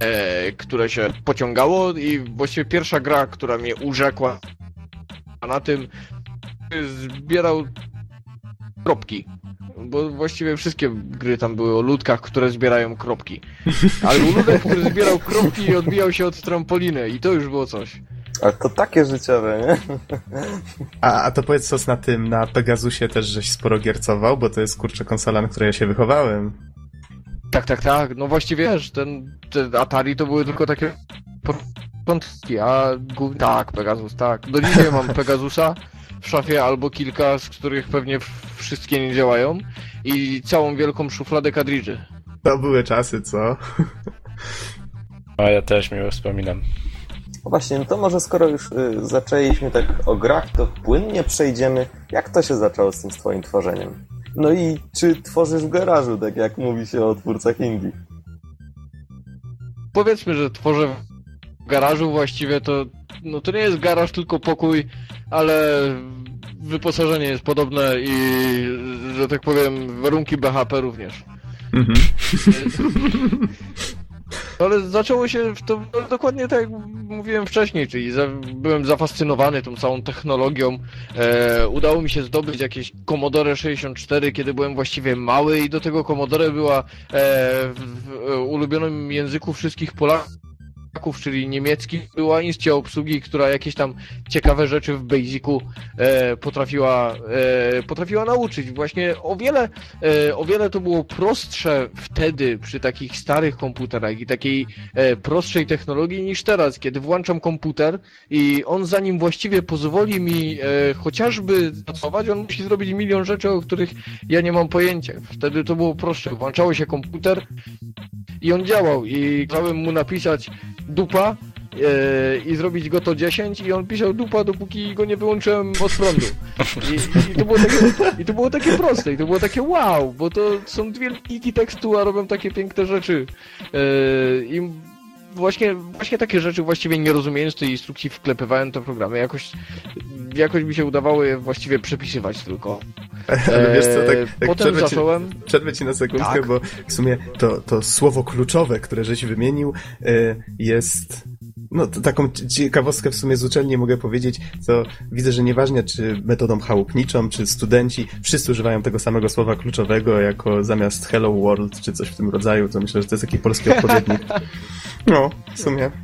e, które się pociągało i właściwie pierwsza gra, która mnie urzekła na tym zbierał kropki. Bo właściwie wszystkie gry tam były o ludkach, które zbierają kropki. Ale był ludek, który zbierał kropki i odbijał się od trampoliny i to już było coś. Ale to takie życiowe, nie? A, a to powiedz sos na tym, na Pegasusie też żeś sporo giercował, bo to jest kurczę konsola, na której ja się wychowałem. Tak, tak, tak. No właściwie wiesz, ten, ten Atari to były tylko takie początki, a tak, Pegasus, tak. Do dzisiaj mam Pegasusa w szafie albo kilka, z których pewnie wszystkie nie działają i całą wielką szufladę kadridży. To były czasy, co? A ja też miło wspominam. No Właśnie, no to może skoro już y, zaczęliśmy tak o grach, to płynnie przejdziemy, jak to się zaczęło z tym twoim tworzeniem? No i czy tworzysz w garażu, tak jak mówi się o twórcach indie? Powiedzmy, że tworzę w garażu właściwie to, no to nie jest garaż, tylko pokój, ale wyposażenie jest podobne i, że tak powiem, warunki BHP również. Mhm. Ale zaczęło się to dokładnie tak jak mówiłem wcześniej, czyli za, byłem zafascynowany tą całą technologią. E, udało mi się zdobyć jakieś Commodore 64, kiedy byłem właściwie mały i do tego Commodore była e, w, w ulubionym języku wszystkich Polaków. Czyli niemiecki, była instytucja obsługi, która jakieś tam ciekawe rzeczy w Basicu e, potrafiła, e, potrafiła nauczyć. Właśnie o wiele, e, o wiele to było prostsze wtedy przy takich starych komputerach i takiej e, prostszej technologii niż teraz, kiedy włączam komputer i on zanim właściwie pozwoli mi e, chociażby pracować, on musi zrobić milion rzeczy, o których ja nie mam pojęcia. Wtedy to było prostsze. Włączało się komputer i on działał i chciałem mu napisać dupa e, i zrobić go to 10 i on pisał dupa, dopóki go nie wyłączyłem od prądu. I, i, to było takie, I to było takie proste i to było takie wow, bo to są dwie linijki tekstu, a robią takie piękne rzeczy. E, I właśnie, właśnie takie rzeczy właściwie nie rozumiejąc tej instrukcji wklepywałem te programy. Jakoś, jakoś mi się udawało je właściwie przepisywać tylko. Ale wiesz co, tak, E, tak Potem przerwę ci- zacząłem... Przerwę ci na sekundkę, Tak. bo w sumie to, to słowo kluczowe, które żeś wymienił, e, jest. No, taką ci- ciekawostkę w sumie z uczelni mogę powiedzieć, co widzę, że nieważne czy metodą chałupniczą, czy studenci, wszyscy używają tego samego słowa kluczowego jako zamiast hello world, czy coś w tym rodzaju, to myślę, że to jest taki polski odpowiednik. No, w sumie.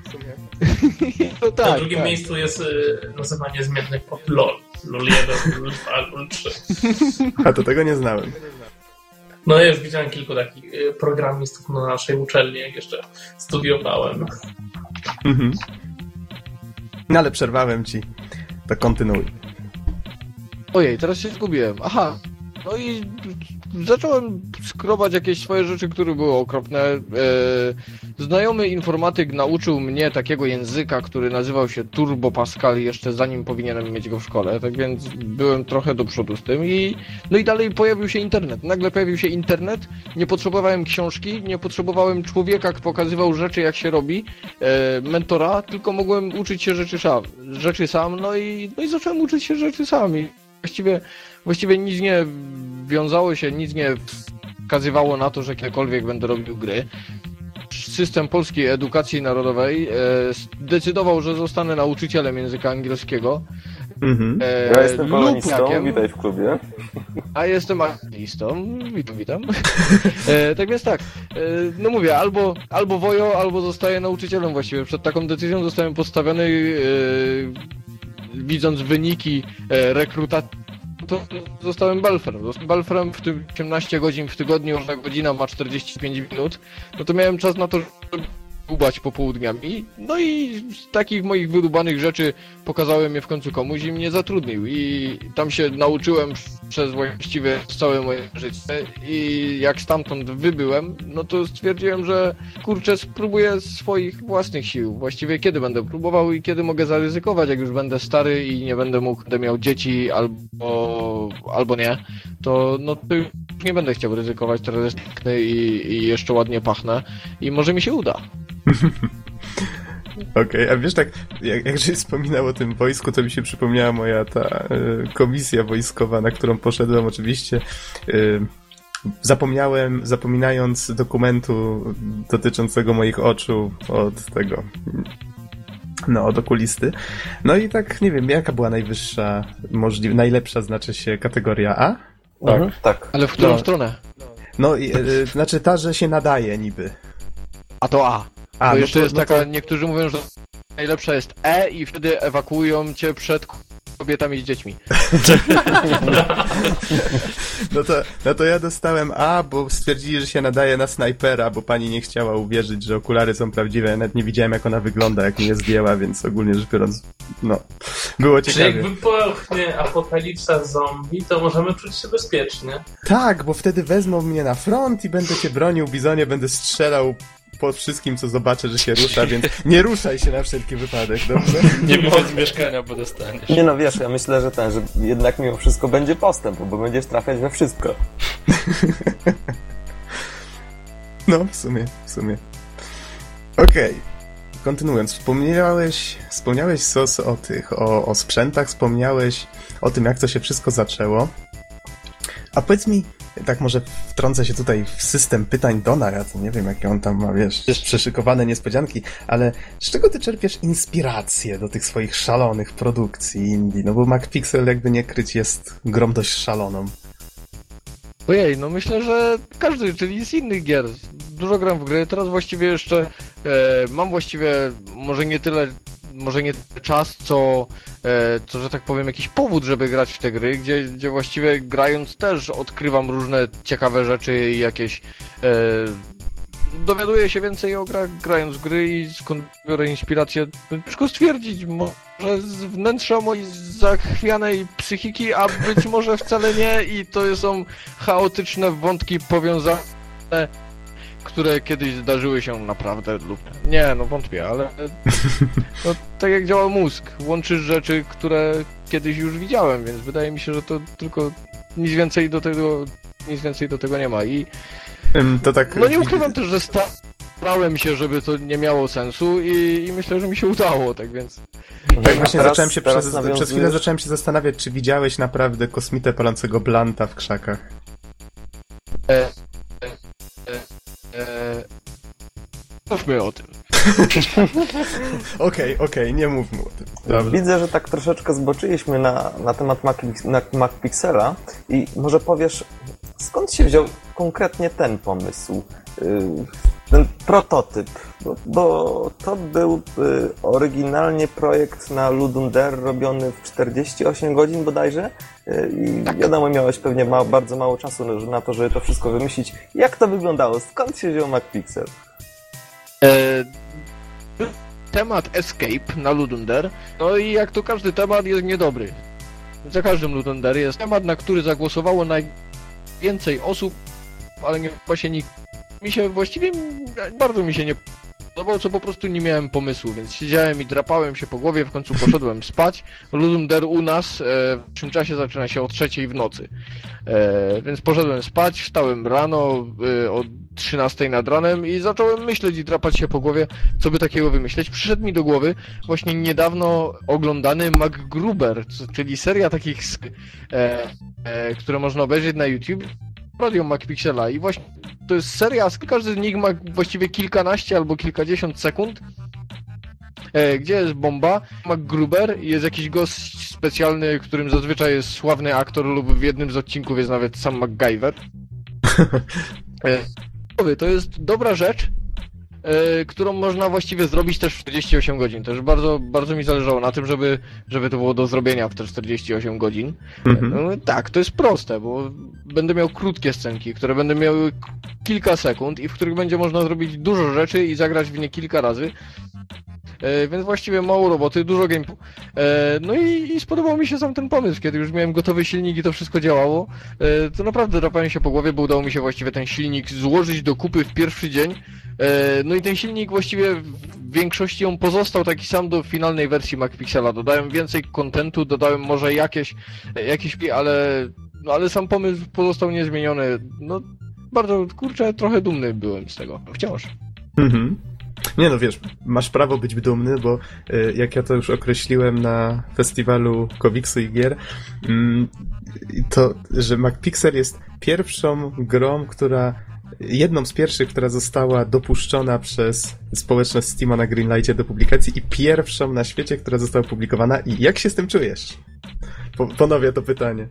No Na tak, drugim tak. miejscu jest y, nazywanie zmiennych pod LOL. LOL 1, LOL 2, LOL 3. A to tego nie znałem. No ja już widziałem kilku takich y, programistów na naszej uczelni, jak jeszcze studiowałem. Mhm. No ale przerwałem ci. To kontynuuj. Ojej, teraz się zgubiłem. Aha. No i zacząłem skrobać jakieś swoje rzeczy, które były okropne. E, znajomy informatyk nauczył mnie takiego języka, który nazywał się Turbo Pascal jeszcze zanim powinienem mieć go w szkole, tak więc byłem trochę do przodu z tym i no i dalej pojawił się internet. Nagle pojawił się internet, nie potrzebowałem książki, nie potrzebowałem człowieka, który pokazywał rzeczy jak się robi, e, mentora, tylko mogłem uczyć się rzeczy sam, rzeczy sam, no i, no i zacząłem uczyć się rzeczy sam i właściwie, właściwie nic nie wiązało się, nic nie wskazywało na to, że kiedykolwiek będę robił gry. System polskiej edukacji narodowej e, zdecydował, że zostanę nauczycielem języka angielskiego. Mhm. E, Ja jestem polonistą, witaj w klubie. a jestem ateistą. Witam, witam. E, tak więc tak, e, no mówię, albo, albo wojo, albo zostaję nauczycielem właściwie. Przed taką decyzją zostałem postawiony, e, widząc wyniki e, rekrutacji, to zostałem belfrem. Zostałem belfrem w tym 18 godzin w tygodniu, że godzina ma 45 minut, no to miałem czas na to, żeby dłubać popołudniami. No i z takich moich wydubanych rzeczy pokazałem je w końcu komuś i mnie zatrudnił. I tam się nauczyłem przez właściwie całe moje życie i jak stamtąd wybyłem, no to stwierdziłem, że kurczę, spróbuję swoich własnych sił. Właściwie kiedy będę próbował i kiedy mogę zaryzykować, jak już będę stary i nie będę mógł, będę miał dzieci albo, albo nie, to no to nie będę chciał ryzykować, teraz piękny i, i jeszcze ładnie pachnę i może mi się uda. Okej, a wiesz tak, jak, jak żeś wspominał o tym wojsku, to mi się przypomniała moja ta y, komisja wojskowa, na którą poszedłem oczywiście. Y, zapomniałem, zapominając dokumentu dotyczącego moich oczu od tego, no, od okulisty. No i tak, nie wiem, jaka była najwyższa, najlepsza znaczy się kategoria A? Mhm, tak. Ale w którą No. stronę? No, i, y, znaczy ta, że się nadaje niby. A to A. A, Bo no jeszcze to- jest no taka, to- niektórzy mówią, że najlepsza jest E i wtedy ewakuują cię przed kobietami z dziećmi. No to, no to ja dostałem A, bo stwierdzili, że się nadaje na snajpera, bo pani nie chciała uwierzyć, że okulary są prawdziwe. Ja nawet nie widziałem, jak ona wygląda, jak mnie zdjęła, więc ogólnie rzecz biorąc, no, było Czy ciekawie. jak wypłachnie apokalipsa zombie, to możemy czuć się bezpiecznie. Tak, bo wtedy wezmą mnie na front i będę cię bronił, bizonie, będę strzelał po wszystkim, co zobaczę, że się rusza, więc nie ruszaj się na wszelki wypadek, dobrze? Nie wychodź z mieszkania, bo dostaniesz. Nie no, wiesz, ja myślę, że ten, że jednak mimo wszystko będzie postęp, bo będziesz trafiać we wszystko. No, w sumie, w sumie. Okej. Kontynuując, wspomniałeś, wspomniałeś sos o tych, o, o sprzętach, wspomniałeś o tym, jak to się wszystko zaczęło. A powiedz mi, tak może wtrącę się tutaj w system pytań Dona, ja to nie wiem, jakie on tam ma, wiesz, przeszykowane niespodzianki, ale z czego ty czerpiesz inspirację do tych swoich szalonych produkcji indie? No bo MacPixel, jakby nie kryć, jest grom dość szaloną. Ojej, no myślę, że każdy, czyli z innych gier. Dużo gram w gry, teraz właściwie jeszcze e, mam właściwie może nie tyle, może nie czas, co, e, co, że tak powiem, jakiś powód, żeby grać w te gry, gdzie, gdzie właściwie grając też odkrywam różne ciekawe rzeczy i jakieś e, dowiaduję się więcej o grach grając w gry i skąd biorę inspirację, ciężko stwierdzić, może z wnętrza mojej zachwianej psychiki, a być może wcale nie i to są chaotyczne wątki powiązane, które kiedyś zdarzyły się naprawdę lub nie, no wątpię, ale no, tak jak działa mózg, łączysz rzeczy, które kiedyś już widziałem, więc wydaje mi się, że to tylko nic więcej do tego nic więcej do tego nie ma i To tak... no nie ukrywam też, że starałem się, żeby to nie miało sensu i, i myślę, że mi się udało, tak więc Tak właśnie Teraz- zacząłem się przez, nawiązujesz- przez chwilę zacząłem się zastanawiać, czy widziałeś naprawdę kosmitę palącego blanta w krzakach. e, e, mówmy o tym. Okej, okej, nie mówmy o tym. Dobrze. Widzę, że tak troszeczkę zboczyliśmy na, na temat Mac, na MacPixela i może powiesz, skąd się wziął konkretnie ten pomysł, yy, ten prototyp, bo, bo to był yy, oryginalnie projekt na Ludum Dare robiony w 48 godzin bodajże yy, i wiadomo, miałeś pewnie ma, bardzo mało czasu na- to, żeby to wszystko wymyślić. Jak to wyglądało? Skąd się wziął MacPixel? E, temat Escape na Ludunder, no i jak to każdy temat jest niedobry. Za każdym Ludunder jest temat, na który zagłosowało najwięcej osób, ale nie właśnie nikt. Mi się właściwie bardzo mi się nie podobał, co po prostu nie miałem pomysłu, więc siedziałem i drapałem się po głowie, w końcu poszedłem spać. Ludunder u nas e, w tym czasie zaczyna się o trzeciej w nocy. E, więc poszedłem spać, wstałem rano e, o 13 nad ranem i zacząłem myśleć i drapać się po głowie, co by takiego wymyśleć. Przyszedł mi do głowy właśnie niedawno oglądany MacGruber, czyli seria takich, e, e, które można obejrzeć na YouTube, radio MacPixela i właśnie to jest seria, każdy z nich ma właściwie kilkanaście albo kilkadziesiąt sekund, e, gdzie jest bomba, MacGruber i jest jakiś gość specjalny, którym zazwyczaj jest sławny aktor lub w jednym z odcinków jest nawet sam MacGyver. E, to jest dobra rzecz, którą można właściwie zrobić też w 48 godzin. Też bardzo, bardzo mi zależało na tym, żeby, żeby to było do zrobienia w te 48 godzin. Mhm. No, tak, to jest proste, bo będę miał krótkie scenki, które będą miały kilka sekund i w których będzie można zrobić dużo rzeczy i zagrać w nie kilka razy. E, więc właściwie mało roboty, dużo gameplay. E, no i, i spodobał mi się sam ten pomysł, kiedy już miałem gotowy silnik i to wszystko działało, e, to naprawdę drapałem się po głowie, bo udało mi się właściwie ten silnik złożyć do kupy w pierwszy dzień. E, no i ten silnik właściwie w większości on pozostał taki sam do finalnej wersji MacPixela. Dodałem więcej kontentu, dodałem może jakieś, jakieś ale, no ale sam pomysł pozostał niezmieniony. No bardzo, kurczę, trochę dumny byłem z tego. Wciąż. Mhm. Nie no, wiesz, masz prawo być dumny, bo y, jak ja to już określiłem na festiwalu komiksu i gier, mm, to, że MacPixel jest pierwszą grą, która jedną z pierwszych, która została dopuszczona przez społeczność Steama na Greenlightie do publikacji i pierwszą na świecie, która została opublikowana. I jak się z tym czujesz? Po, ponowię to pytanie.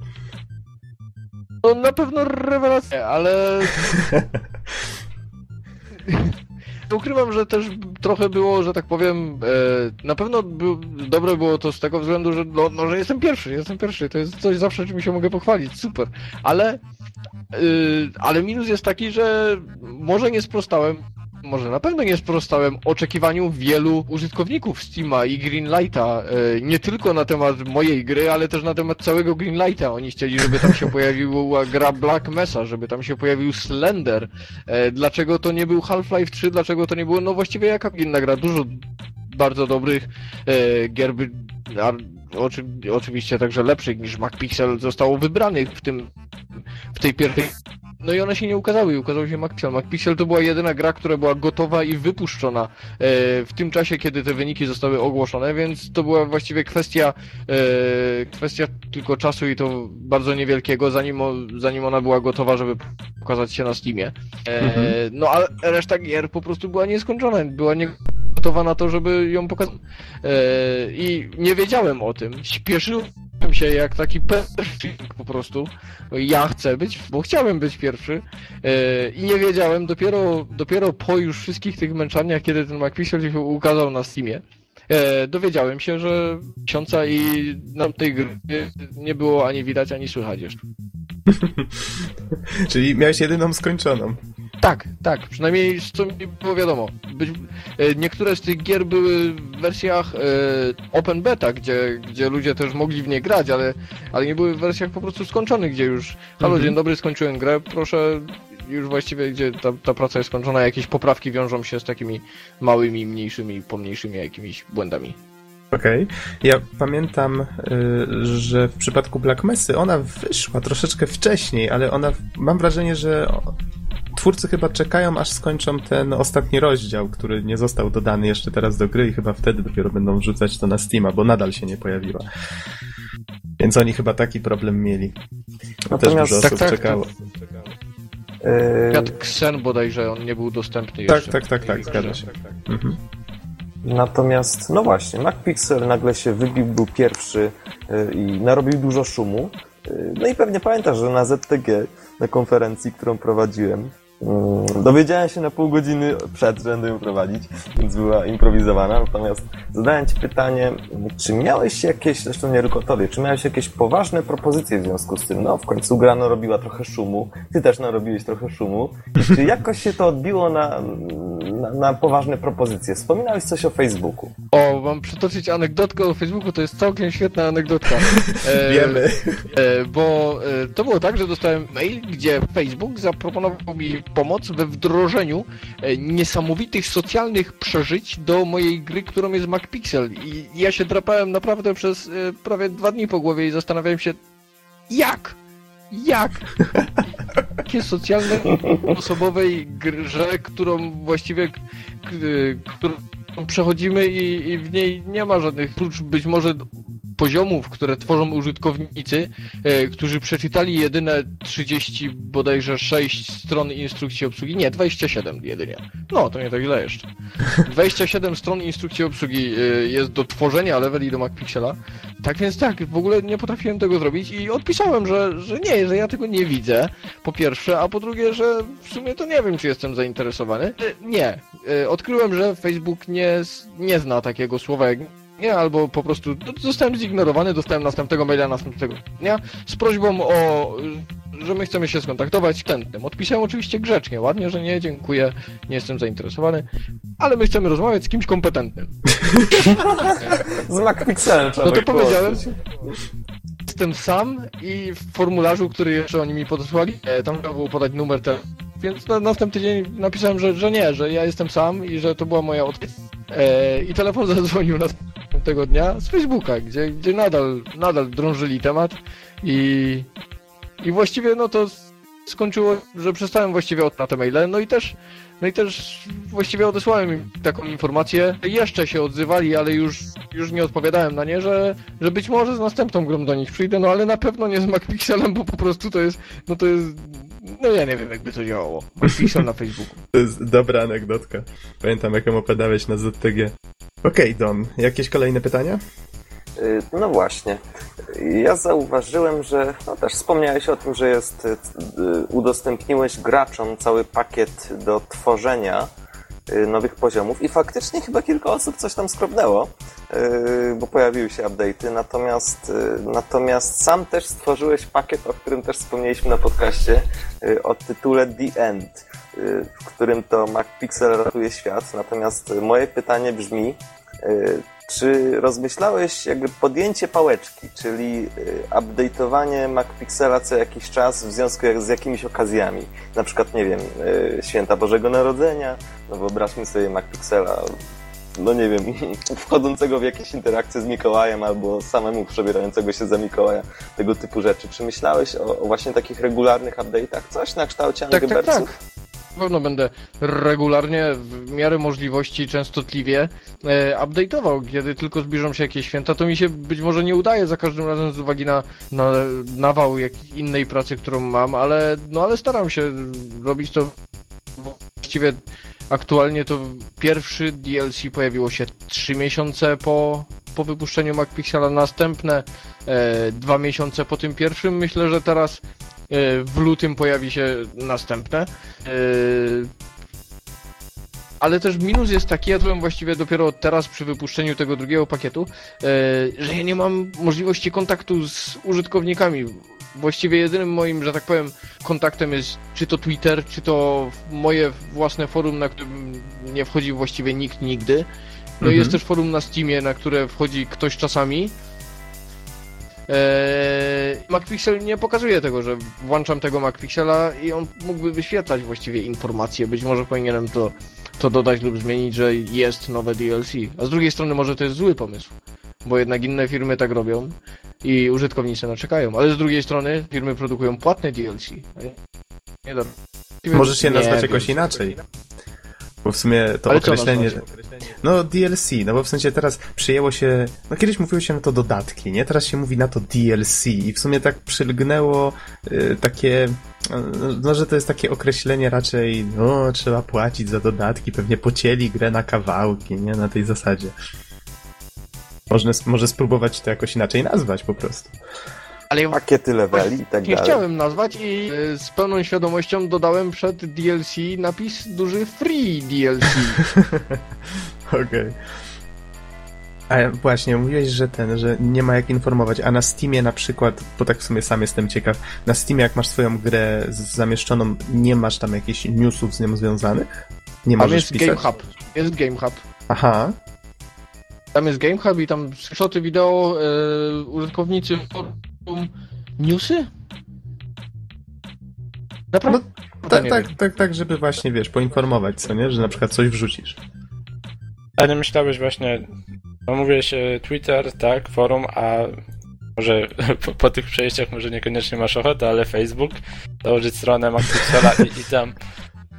No na pewno rewelacja, ale... Ukrywam, że też trochę było, że tak powiem, e, na pewno by, dobre było to z tego względu, że, no, no, że jestem pierwszy, jestem pierwszy, to jest coś zawsze, czym się mogę pochwalić, super, ale, e, ale minus jest taki, że może nie sprostałem może na pewno nie sprostałem oczekiwaniu wielu użytkowników Steama i Greenlighta, e, nie tylko na temat mojej gry, ale też na temat całego Greenlighta. Oni chcieli, żeby tam się pojawiła gra Black Mesa, żeby tam się pojawił Slender. E, dlaczego to nie był Half-Life 3, dlaczego to nie było, no właściwie jaka inna gra, dużo bardzo dobrych e, gier, oczy, oczywiście także lepszych niż MacPixel zostało wybranych w tym w tej pierwszej no i one się nie ukazały i ukazał się MacPixel. MacPixel to była jedyna gra, która była gotowa i wypuszczona e, w tym czasie, kiedy te wyniki zostały ogłoszone, więc to była właściwie kwestia e, kwestia tylko czasu i to bardzo niewielkiego, zanim, zanim ona była gotowa, żeby pokazać się na Steamie. E, mhm. No a reszta gier po prostu była nieskończona, była nie gotowa na to, żeby ją pokazać. I nie wiedziałem o tym. Śpieszyłem się jak taki perfik po prostu. Ja chcę być, bo chciałem być pierwszy e, i nie wiedziałem dopiero, dopiero po już wszystkich tych męczaniach, kiedy ten MacPixel się ukazał na Steamie. E, dowiedziałem się, że miesiąca i nam tej gry nie było ani widać, ani słychać jeszcze. Czyli miałeś jedyną skończoną. Tak, tak, przynajmniej co mi było wiadomo. Być, e, niektóre z tych gier były w wersjach e, open beta, gdzie, gdzie ludzie też mogli w nie grać, ale, ale nie były w wersjach po prostu skończonych, gdzie już halo, mhm. dzień dobry, skończyłem grę, proszę, już właściwie, gdzie ta, ta praca jest skończona, jakieś poprawki wiążą się z takimi małymi, mniejszymi, pomniejszymi jakimiś błędami. Okej. Okay. Ja pamiętam, y, że w przypadku Black Messy ona wyszła troszeczkę wcześniej, ale ona, mam wrażenie, że twórcy chyba czekają, aż skończą ten ostatni rozdział, który nie został dodany jeszcze teraz do gry i chyba wtedy dopiero będą wrzucać to na Steama, bo nadal się nie pojawiła. Więc oni chyba taki problem mieli. No też dużo tak, osób tak, czekało. Tak. Piotr Ksen bodajże, on nie był dostępny tak, jeszcze. Tak, tak, tak, tak, zgadza się. Mhm. Natomiast, no właśnie, MacPixel nagle się wybił, był pierwszy y, i narobił dużo szumu. Y, no i pewnie pamiętasz, że na ZTG, na konferencji, którą prowadziłem, dowiedziałem się na pół godziny przed, że będę ją prowadzić, więc była improwizowana. Natomiast zadałem Ci pytanie, czy miałeś jakieś, zresztą nie tylko Tobie, czy miałeś jakieś poważne propozycje w związku z tym? No, w końcu gra narobiła trochę szumu, Ty też narobiłeś trochę szumu. I czy jakoś się to odbiło na, na, na poważne propozycje? Wspominałeś coś o Facebooku. O, mam przytoczyć anegdotkę o Facebooku, to jest całkiem świetna anegdotka. E, Wiemy. E, bo e, to było tak, że dostałem mail, gdzie Facebook zaproponował mi pomoc we wdrożeniu e, niesamowitych socjalnych przeżyć do mojej gry, którą jest MacPixel. I ja się drapałem naprawdę przez e, prawie dwa dni po głowie i zastanawiałem się, jak? Jak? Jakie socjalne osobowej grze, którą właściwie którą przechodzimy i, i, w niej nie ma żadnych, prócz być może poziomów, które tworzą użytkownicy, e, którzy przeczytali jedyne 30 bodajże 6 stron instrukcji obsługi. Nie, 27 jedynie. No, to nie tak źle jeszcze. 27 stron instrukcji obsługi e, jest do tworzenia leveli do MacPixela. Tak więc tak, w ogóle nie potrafiłem tego zrobić i odpisałem, że, że nie, że ja tego nie widzę, po pierwsze, a po drugie, że w sumie to nie wiem, czy jestem zainteresowany. E, nie. Odkryłem, że Facebook nie, nie zna takiego słowa jak nie, albo po prostu zostałem zignorowany, dostałem następnego maila następnego dnia z prośbą o że my chcemy się skontaktować z klientem. Odpisałem oczywiście grzecznie, ładnie, że nie, dziękuję, nie jestem zainteresowany, ale my chcemy rozmawiać z kimś kompetentnym. Z MacPixelem No to ich powiedziałem, jestem sam i w formularzu, który jeszcze oni mi podesłali, e, tam trzeba było podać numer telefonu. Więc na następny dzień napisałem, że, że nie, że ja jestem sam i że to była moja odpowiedź. I telefon zadzwonił następnego dnia z Facebooka, gdzie, gdzie nadal, nadal drążyli temat i, i właściwie no to skończyło, że przestałem właściwie od na te maile, no i też no i też właściwie odesłałem im taką informację. Jeszcze się odzywali, ale już, już nie odpowiadałem na nie, że, że być może z następną grą do nich przyjdę, no ale na pewno nie z MacPixelem, bo po prostu to jest, no to jest, no ja nie wiem jakby to działało. MacPixel na Facebooku. To jest dobra anegdotka. Pamiętam, jak ją opowiadałeś na ZTG. Okej, Don, jakieś kolejne pytania? Y, No właśnie. Ja zauważyłem, że no też wspomniałeś o tym, że jest y, udostępniłeś graczom cały pakiet do tworzenia y, nowych poziomów i faktycznie chyba kilka osób coś tam skrobnęło, bo pojawiły się update'y, natomiast, natomiast sam też stworzyłeś pakiet, o którym też wspomnieliśmy na podcaście, o tytule The End, w którym to MacPixel ratuje świat. Natomiast moje pytanie brzmi, czy rozmyślałeś jakby podjęcie pałeczki, czyli y, update'owanie MacPixela co jakiś czas w związku z jakimiś okazjami? Na przykład, nie wiem, y, święta Bożego Narodzenia, no wyobraźmy sobie MacPixela, no nie wiem, wchodzącego w jakieś interakcje z Mikołajem albo samemu przebierającego się za Mikołaja, tego typu rzeczy. Czy myślałeś o, o właśnie takich regularnych update'ach? Coś na kształcie Tak, tak, Angry tak. Birdsów? Na pewno będę regularnie, w miarę możliwości, częstotliwie e, update'ował. Kiedy tylko zbliżą się jakieś święta, to mi się być może nie udaje za każdym razem z uwagi na, na nawał jak innej pracy, którą mam, ale, no, ale staram się robić to właściwie aktualnie to pierwszy DLC pojawiło się 3 miesiące po, po wypuszczeniu MacPixela, następne e, dwa miesiące po tym pierwszym. Myślę, że teraz w lutym pojawi się następne. E, ale też minus jest taki, ja byłem właściwie dopiero teraz przy wypuszczeniu tego drugiego pakietu, e, że ja nie mam możliwości kontaktu z użytkownikami. Właściwie jedynym moim, że tak powiem, kontaktem jest czy to Twitter, czy to moje własne forum, na którym nie wchodzi właściwie nikt nigdy. No i Mhm. jest też forum na Steamie, na które wchodzi ktoś czasami. Eee, MacPixel nie pokazuje tego, że włączam tego MacPixela i on mógłby wyświetlać właściwie informacje. Być może powinienem to, to dodać lub zmienić, że jest nowe DLC. A z drugiej strony może to jest zły pomysł, bo jednak inne firmy tak robią i użytkownicy naczekają. Ale z drugiej strony firmy produkują płatne DLC. nie- Nie. Możesz się Nie nazwać jakoś inaczej. Bo w sumie to Ale określenie. nazwać? No DLC, no bo w sensie teraz przyjęło się. No kiedyś mówiło się na to dodatki, nie? Teraz się mówi na to DLC i w sumie tak przylgnęło y, takie. y, No, że to jest takie określenie raczej, no, trzeba płacić za dodatki, pewnie pocięli grę na kawałki, nie? Na tej zasadzie. Można, może spróbować to jakoś inaczej nazwać po prostu. Ale ja Pakiety leveli i tak nie dalej. chciałem nazwać i e, z pełną świadomością dodałem przed DLC napis duży free DLC. Okej. A właśnie, mówiłeś, że ten, że nie ma jak informować, a na Steamie na przykład, bo tak w sumie sam jestem ciekaw, na Steamie jak masz swoją grę zamieszczoną, nie masz tam jakichś newsów z nią związanych? Nie Tam możesz jest pisać? Game Hub. Jest Game Hub. Aha, Tam jest Game Hub i tam screenshoty wideo e, użytkownicy newsy? Naprawdę? No, tak, tak, tak, tak, żeby właśnie, wiesz, poinformować, co nie, że na przykład coś wrzucisz. A nie myślałeś właśnie, no mówiłeś Twitter, tak, forum, a może po, po tych przejściach może niekoniecznie masz ochotę, ale Facebook, założyć stronę MacPixela i, i tam,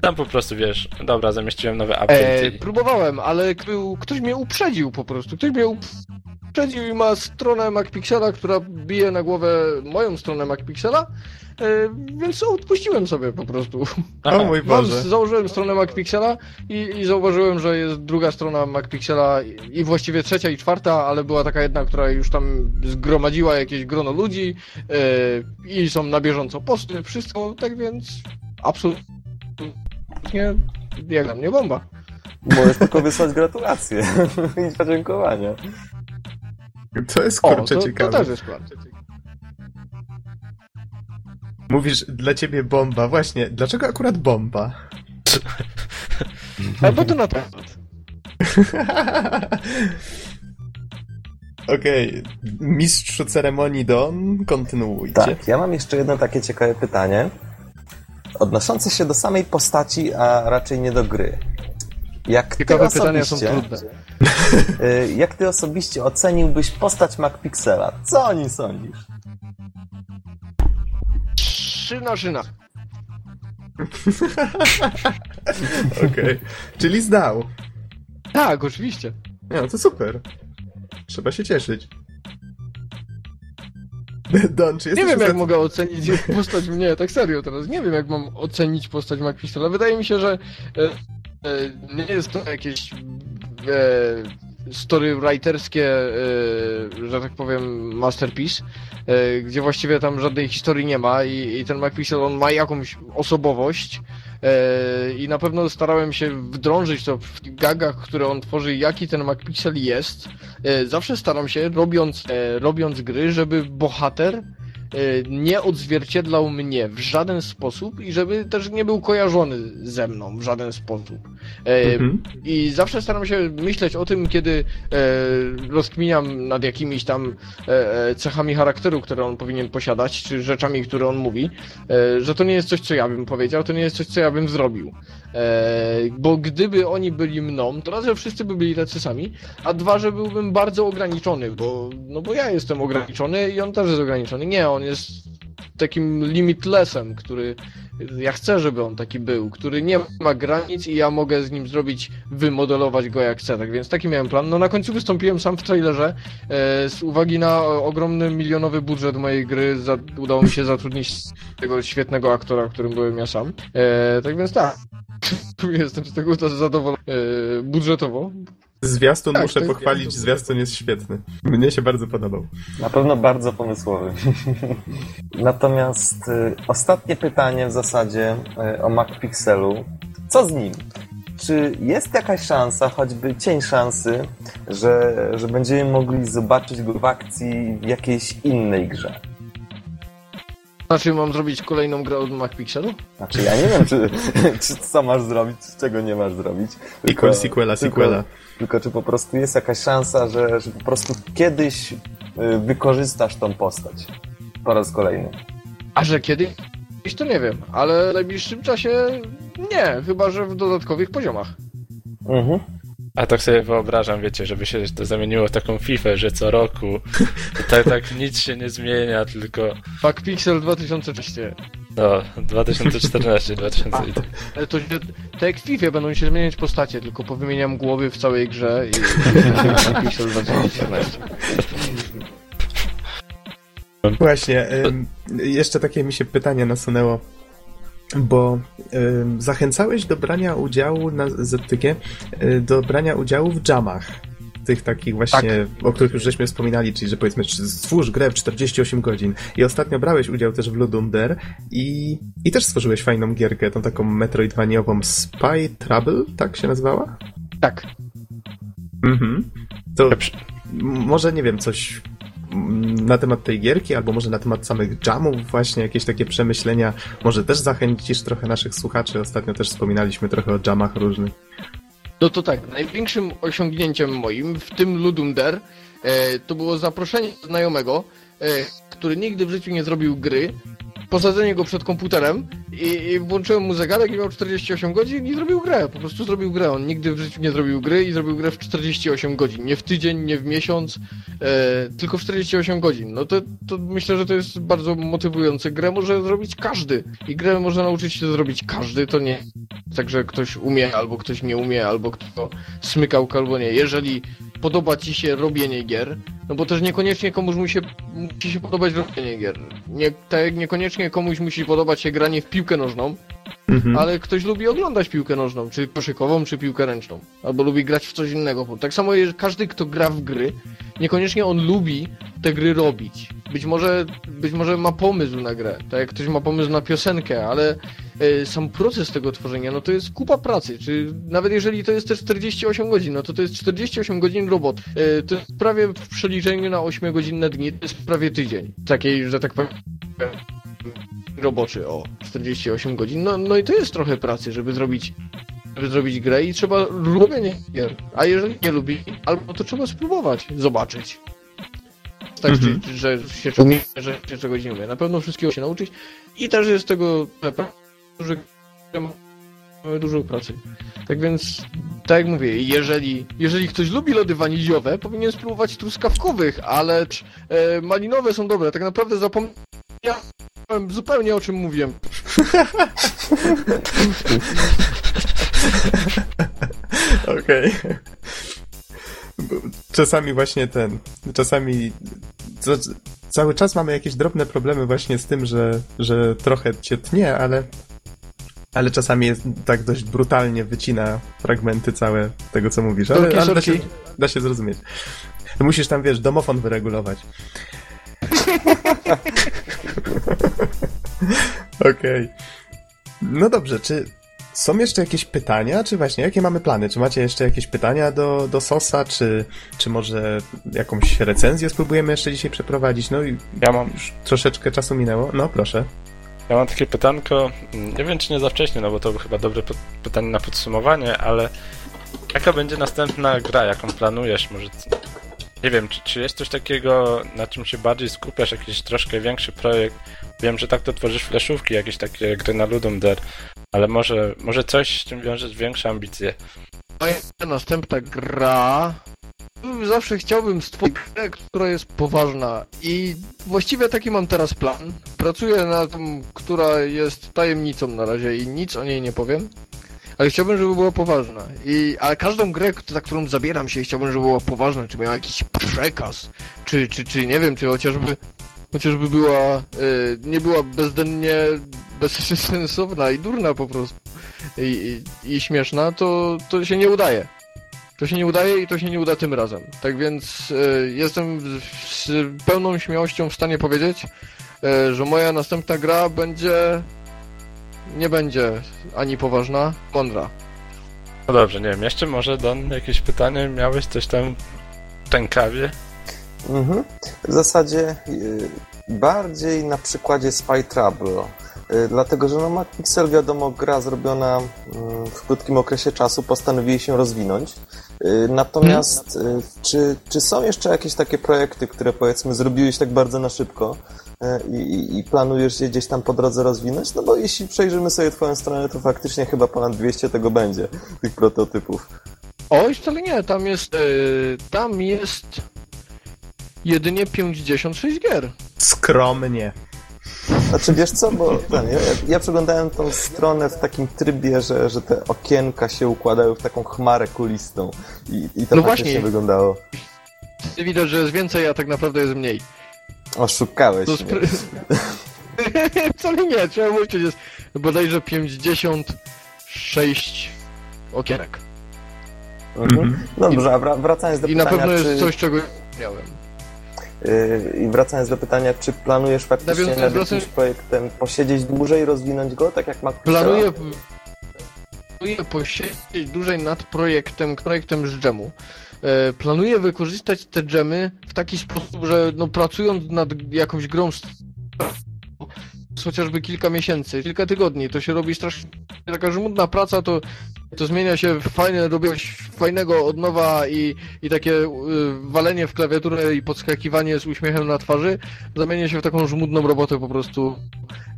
tam po prostu wiesz, dobra, zamieściłem nowe update. E, próbowałem, ale był, ktoś mnie uprzedził po prostu. Ktoś mnie uprzedził i ma stronę MacPixela, która bije na głowę moją stronę MacPixela. E, więc odpuściłem sobie po prostu. O mój Mam, Boże. założyłem stronę MacPixela i, i zauważyłem, że jest druga strona MacPixela i, i właściwie trzecia i czwarta, ale była taka jedna, która już tam zgromadziła jakieś grono ludzi e, i są na bieżąco posty, wszystko, tak więc absolutnie jak dla mnie bomba. Możesz tylko wysłać gratulacje i podziękowania. To jest O, kurczę to, to ciekawe. też jest plan. Mówisz, dla ciebie bomba. Właśnie, dlaczego akurat bomba? A bo to na temat. Okej, mistrzu ceremonii Don, kontynuujcie. Tak, ja mam jeszcze jedno takie ciekawe pytanie, odnoszące się do samej postaci, a raczej nie do gry. Jak ty Ciekawe pytania są trudne. y, jak ty osobiście oceniłbyś postać MacPixela? Co o nim sądzisz? Trzy na szynach. Okej, czyli zdał. Tak, oczywiście. No to super. Trzeba się cieszyć. Don, czy Nie wiem, jak mogę ocenić postać mnie, tak serio teraz. Nie wiem, jak mam ocenić postać McPistola. Wydaje mi się, że e, e, nie jest to jakieś storywriterskie, e, że tak powiem, masterpiece, e, gdzie właściwie tam żadnej historii nie ma i, i ten McPixel, on ma jakąś osobowość e, i na pewno starałem się wdrążyć to w gagach, które on tworzy, jaki ten McPixel jest. E, zawsze staram się, robiąc, e, robiąc gry, żeby bohater e, nie odzwierciedlał mnie w żaden sposób i żeby też nie był kojarzony ze mną w żaden sposób. E, Mhm. I zawsze staram się myśleć o tym, kiedy e, rozkminiam nad jakimiś tam e, e, cechami charakteru, które on powinien posiadać, czy rzeczami, które on mówi, e, że to nie jest coś, co ja bym powiedział, to nie jest coś, co ja bym zrobił. E, bo gdyby oni byli mną, to raz, że wszyscy by byli tacy sami, a dwa, że byłbym bardzo ograniczony, bo, no bo ja jestem ograniczony i on też jest ograniczony. Nie, on jest takim limitlessem, który ja chcę, żeby on taki był, który nie ma granic i ja mogę z nim zrobić, wymodelować go jak chcę, tak więc taki miałem plan. No na końcu wystąpiłem sam w trailerze, e, z uwagi na ogromny milionowy budżet mojej gry za, udało mi się zatrudnić tego świetnego aktora, którym byłem ja sam. E, tak więc tak, jestem z tego zadowolony e, budżetowo. Zwiastun Tak, muszę to jest- pochwalić, zwiastun jest świetny. Mnie się bardzo podobał. Na pewno bardzo pomysłowy. Natomiast y, ostatnie pytanie w zasadzie y, o MacPixelu. Co z nim? Czy jest jakaś szansa, choćby cień szansy, że, że będziemy mogli zobaczyć go w akcji w jakiejś innej grze? Znaczy mam zrobić kolejną grę od MacPixelu? Znaczy ja nie wiem, czy, czy co masz zrobić, czy czego nie masz zrobić. Sequel, sequela, sequela. Tylko czy po prostu jest jakaś szansa, że, że po prostu kiedyś y, wykorzystasz tą postać po raz kolejny. A że kiedy? To nie wiem, ale w najbliższym czasie nie, chyba że w dodatkowych poziomach. Mhm. A tak sobie wyobrażam, wiecie, żeby się to zamieniło w taką FIFA, że co roku tak, tak nic się nie zmienia, tylko MacPixel 2013. no, 2014, 2000 i tak. Ale to, to jak w FIFA będą się zmieniać postacie, tylko powymieniam głowy w całej grze i MacPixel 2014. Właśnie, jeszcze takie mi się pytanie nasunęło, bo zachęcałeś do brania udziału na ZTG, y, do brania udziału w jamach. Tych takich właśnie, o których już żeśmy wspominali, czyli że powiedzmy, stwórz grę w 48 godzin. I ostatnio brałeś udział też w Ludum Dare i, i też stworzyłeś fajną gierkę, tą taką metroidvaniową Spy Trouble, tak się nazywała? Tak. Mhm. To może nie wiem, coś na temat tej gierki, albo może na temat samych jamów, właśnie jakieś takie przemyślenia. Może też zachęcisz trochę naszych słuchaczy. Ostatnio też wspominaliśmy trochę o jamach różnych. No to tak, największym osiągnięciem moim w tym Ludum Dare e, to było zaproszenie znajomego, e, który nigdy w życiu nie zrobił gry, posadzenie go przed komputerem i, i włączyłem mu zegarek i miał 48 godzin i zrobił grę, po prostu zrobił grę. On nigdy w życiu nie zrobił gry i zrobił grę w 48 godzin. Nie w tydzień, nie w miesiąc, e, tylko w 48 godzin. No to, to myślę, że to jest bardzo motywujące. Grę może zrobić każdy i grę może nauczyć się zrobić każdy, to nie tak, że ktoś umie, albo ktoś nie umie, albo kto smykał, albo nie. Jeżeli podoba ci się robienie gier, no bo też niekoniecznie komuś musi, musi się podobać robienie gier. Nie, tak niekoniecznie komuś musi podobać się granie w piłkę nożną, Mhm. ale ktoś lubi oglądać piłkę nożną, czy koszykową, czy piłkę ręczną. Albo lubi grać w coś innego. Tak samo każdy, kto gra w gry, niekoniecznie on lubi te gry robić. Być może, być może ma pomysł na grę, tak jak ktoś ma pomysł na piosenkę, ale e, sam proces tego tworzenia, no to jest kupa pracy, czy nawet jeżeli to jest też 48 godzin, no to to jest 48 godzin robot. E, to jest prawie w przeliczeniu na 8-godzinne dni, to jest prawie tydzień. Takiej, że tak powiem, roboczy, o 48 godzin. No, no i to jest trochę pracy, żeby zrobić żeby zrobić grę i trzeba lubienie gier. A jeżeli nie lubi, albo to trzeba spróbować, zobaczyć. Tak, Mhm. czy, że się czegoś nie, że się czegoś nie umie. Na pewno wszystkiego się nauczyć i też jest tego że mamy dużo pracy. Tak więc, tak jak mówię, jeżeli, jeżeli ktoś lubi lody waniliowe, powinien spróbować truskawkowych, ale e, malinowe są dobre. Tak naprawdę zapomniałem zupełnie o czym mówiłem. Okej. Bo Czasami właśnie ten. Czasami. Cały czas mamy jakieś drobne problemy właśnie z tym, że, że trochę cię tnie, ale. Ale czasami jest tak dość brutalnie wycina fragmenty całe tego, co mówisz. Ale, ale da, się, da się zrozumieć. Musisz tam, wiesz, domofon wyregulować. Okej. No dobrze, czy są jeszcze jakieś pytania, czy właśnie jakie mamy plany? Czy macie jeszcze jakieś pytania do, do Sosa, czy, czy może jakąś recenzję spróbujemy jeszcze dzisiaj przeprowadzić? No i Ja mam, już troszeczkę czasu minęło. No proszę. ja mam takie pytanko, nie wiem czy nie za wcześnie, no bo to chyba dobre pytanie na podsumowanie, ale jaka będzie następna gra, jaką planujesz? Może, nie wiem, czy, czy jest coś takiego, na czym się bardziej skupiasz, jakiś troszkę większy projekt? Wiem, że tak to tworzysz fleszówki, jakieś takie gry na Ludum Dare, ale może, może coś, z czym wiążesz większe ambicje? Moja następna gra. Zawsze chciałbym stworzyć grę, która jest poważna i właściwie taki mam teraz plan. Pracuję na tym, która jest tajemnicą na razie i nic o niej nie powiem. Ale chciałbym, żeby była poważna. I, a każdą grę, za którą zabieram się, chciałbym, żeby była poważna, czy miała jakiś przekaz, czy, czy, czy nie wiem, czy chociażby, chociażby była, y, nie była bezdennie bezsensowna i durna po prostu i, i, i śmieszna, to, to się nie udaje. To się nie udaje i to się nie uda tym razem. Tak więc y, jestem z, z pełną śmiałością w stanie powiedzieć, y, że moja następna gra będzie. Nie będzie ani poważna, mądra. No dobrze, nie wiem, jeszcze może Don, jakieś pytanie? Miałeś coś tam w rękawie? Mhm. W zasadzie y, bardziej na przykładzie Spy Trouble. Y, Dlatego, że no MacPixel wiadomo, gra zrobiona mm, w krótkim okresie czasu, postanowili się rozwinąć. Y, Natomiast y, czy, czy są jeszcze jakieś takie projekty, które powiedzmy zrobiłeś tak bardzo na szybko i, i- i planujesz je gdzieś tam po drodze rozwinąć? No bo jeśli przejrzymy sobie twoją stronę, to faktycznie chyba ponad 200 tego będzie, tych prototypów. Oj, wcale nie, tam jest. y, tam jest. Jedynie 56 gier. Skromnie. Znaczy wiesz co, bo ten, ja, ja przeglądałem tą stronę w takim trybie, że, że te okienka się układają w taką chmarę kulistą i, i to No właśnie. wyglądało. Widać, że jest więcej, a tak naprawdę jest mniej. Oszukałeś To mnie. spry... Wcale nie, trzeba mówić, jest bodajże 56 okienek. Mhm. No dobrze, a wra- wracając do I na pytania, pewno jest czy, coś, czego nie miałem. yy, i wracając do pytania, czy planujesz faktycznie nad jakimś tym- projektem posiedzieć dłużej, rozwinąć go, tak jak Mac Planuję, planuję posiedzieć dłużej nad projektem, projektem z dżemu. E, planuję wykorzystać te dżemy w taki sposób, że no, pracując nad jakąś grą chociażby kilka miesięcy, kilka tygodni, to się robi strasznie taka żmudna praca, to, to zmienia się fajne, robię coś fajnego od nowa i, i takie y, walenie w klawiaturę i podskakiwanie z uśmiechem na twarzy zamienia się w taką żmudną robotę po prostu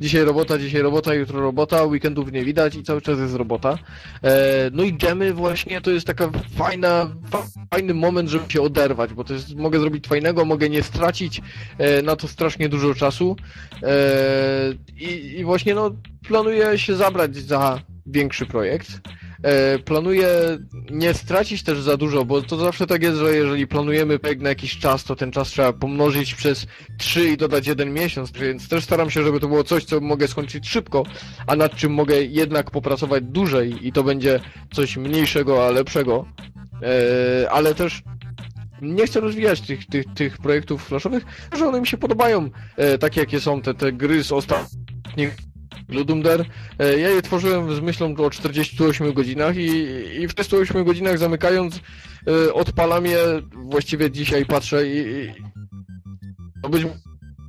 Dzisiaj robota, dzisiaj robota, jutro robota, weekendów nie widać i cały czas jest robota. E, no i dżemy właśnie to jest taka fajna, fa- fajny moment, żeby się oderwać, bo to jest, mogę zrobić fajnego, mogę nie stracić e, na to strasznie dużo czasu. E, i, I właśnie no planuję się zabrać za większy projekt. E, planuję nie stracić też za dużo, bo to zawsze tak jest, że jeżeli planujemy projekt na jakiś czas, to ten czas trzeba pomnożyć przez 3 i dodać jeden miesiąc, więc też staram się, żeby to było coś, co mogę skończyć szybko, a nad czym mogę jednak popracować dłużej i to będzie coś mniejszego, a lepszego. E, ale też nie chcę rozwijać tych, tych, tych projektów flashowych, że one mi się podobają, e, takie jakie są te, te gry z ostatnich Ludum Dare. E, Ja je tworzyłem z myślą o 48 godzinach i, i w 48 godzinach zamykając e, odpalam je, właściwie dzisiaj patrzę i, i to być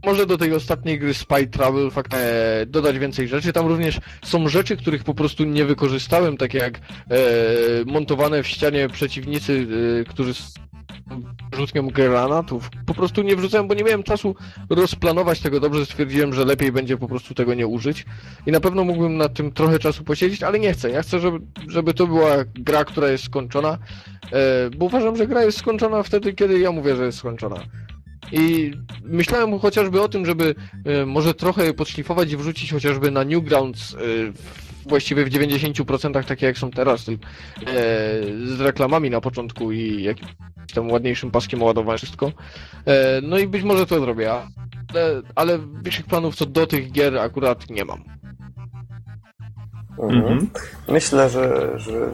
może do tej ostatniej gry Spy Travel fakt, e, dodać więcej rzeczy. Tam również są rzeczy, których po prostu nie wykorzystałem, takie jak e, montowane w ścianie przeciwnicy, e, którzy s- rzutkiem granatów. Po prostu nie wrzucałem, bo nie miałem czasu rozplanować tego dobrze. Stwierdziłem, że lepiej będzie po prostu tego nie użyć. I na pewno mógłbym nad tym trochę czasu posiedzieć, ale nie chcę. Ja chcę, żeby, żeby to była gra, która jest skończona, e, bo uważam, że gra jest skończona wtedy, kiedy ja mówię, że jest skończona. I myślałem chociażby o tym, żeby e, może trochę podszlifować i wrzucić chociażby na Newgrounds e, w- właściwie w 90% takie jak są teraz, e, z reklamami na początku i jakimś tam ładniejszym paskiem ładowania wszystko. No i być może to zrobię, ale, ale większych planów co do tych gier akurat nie mam. Mhm. Mhm. Myślę, że, że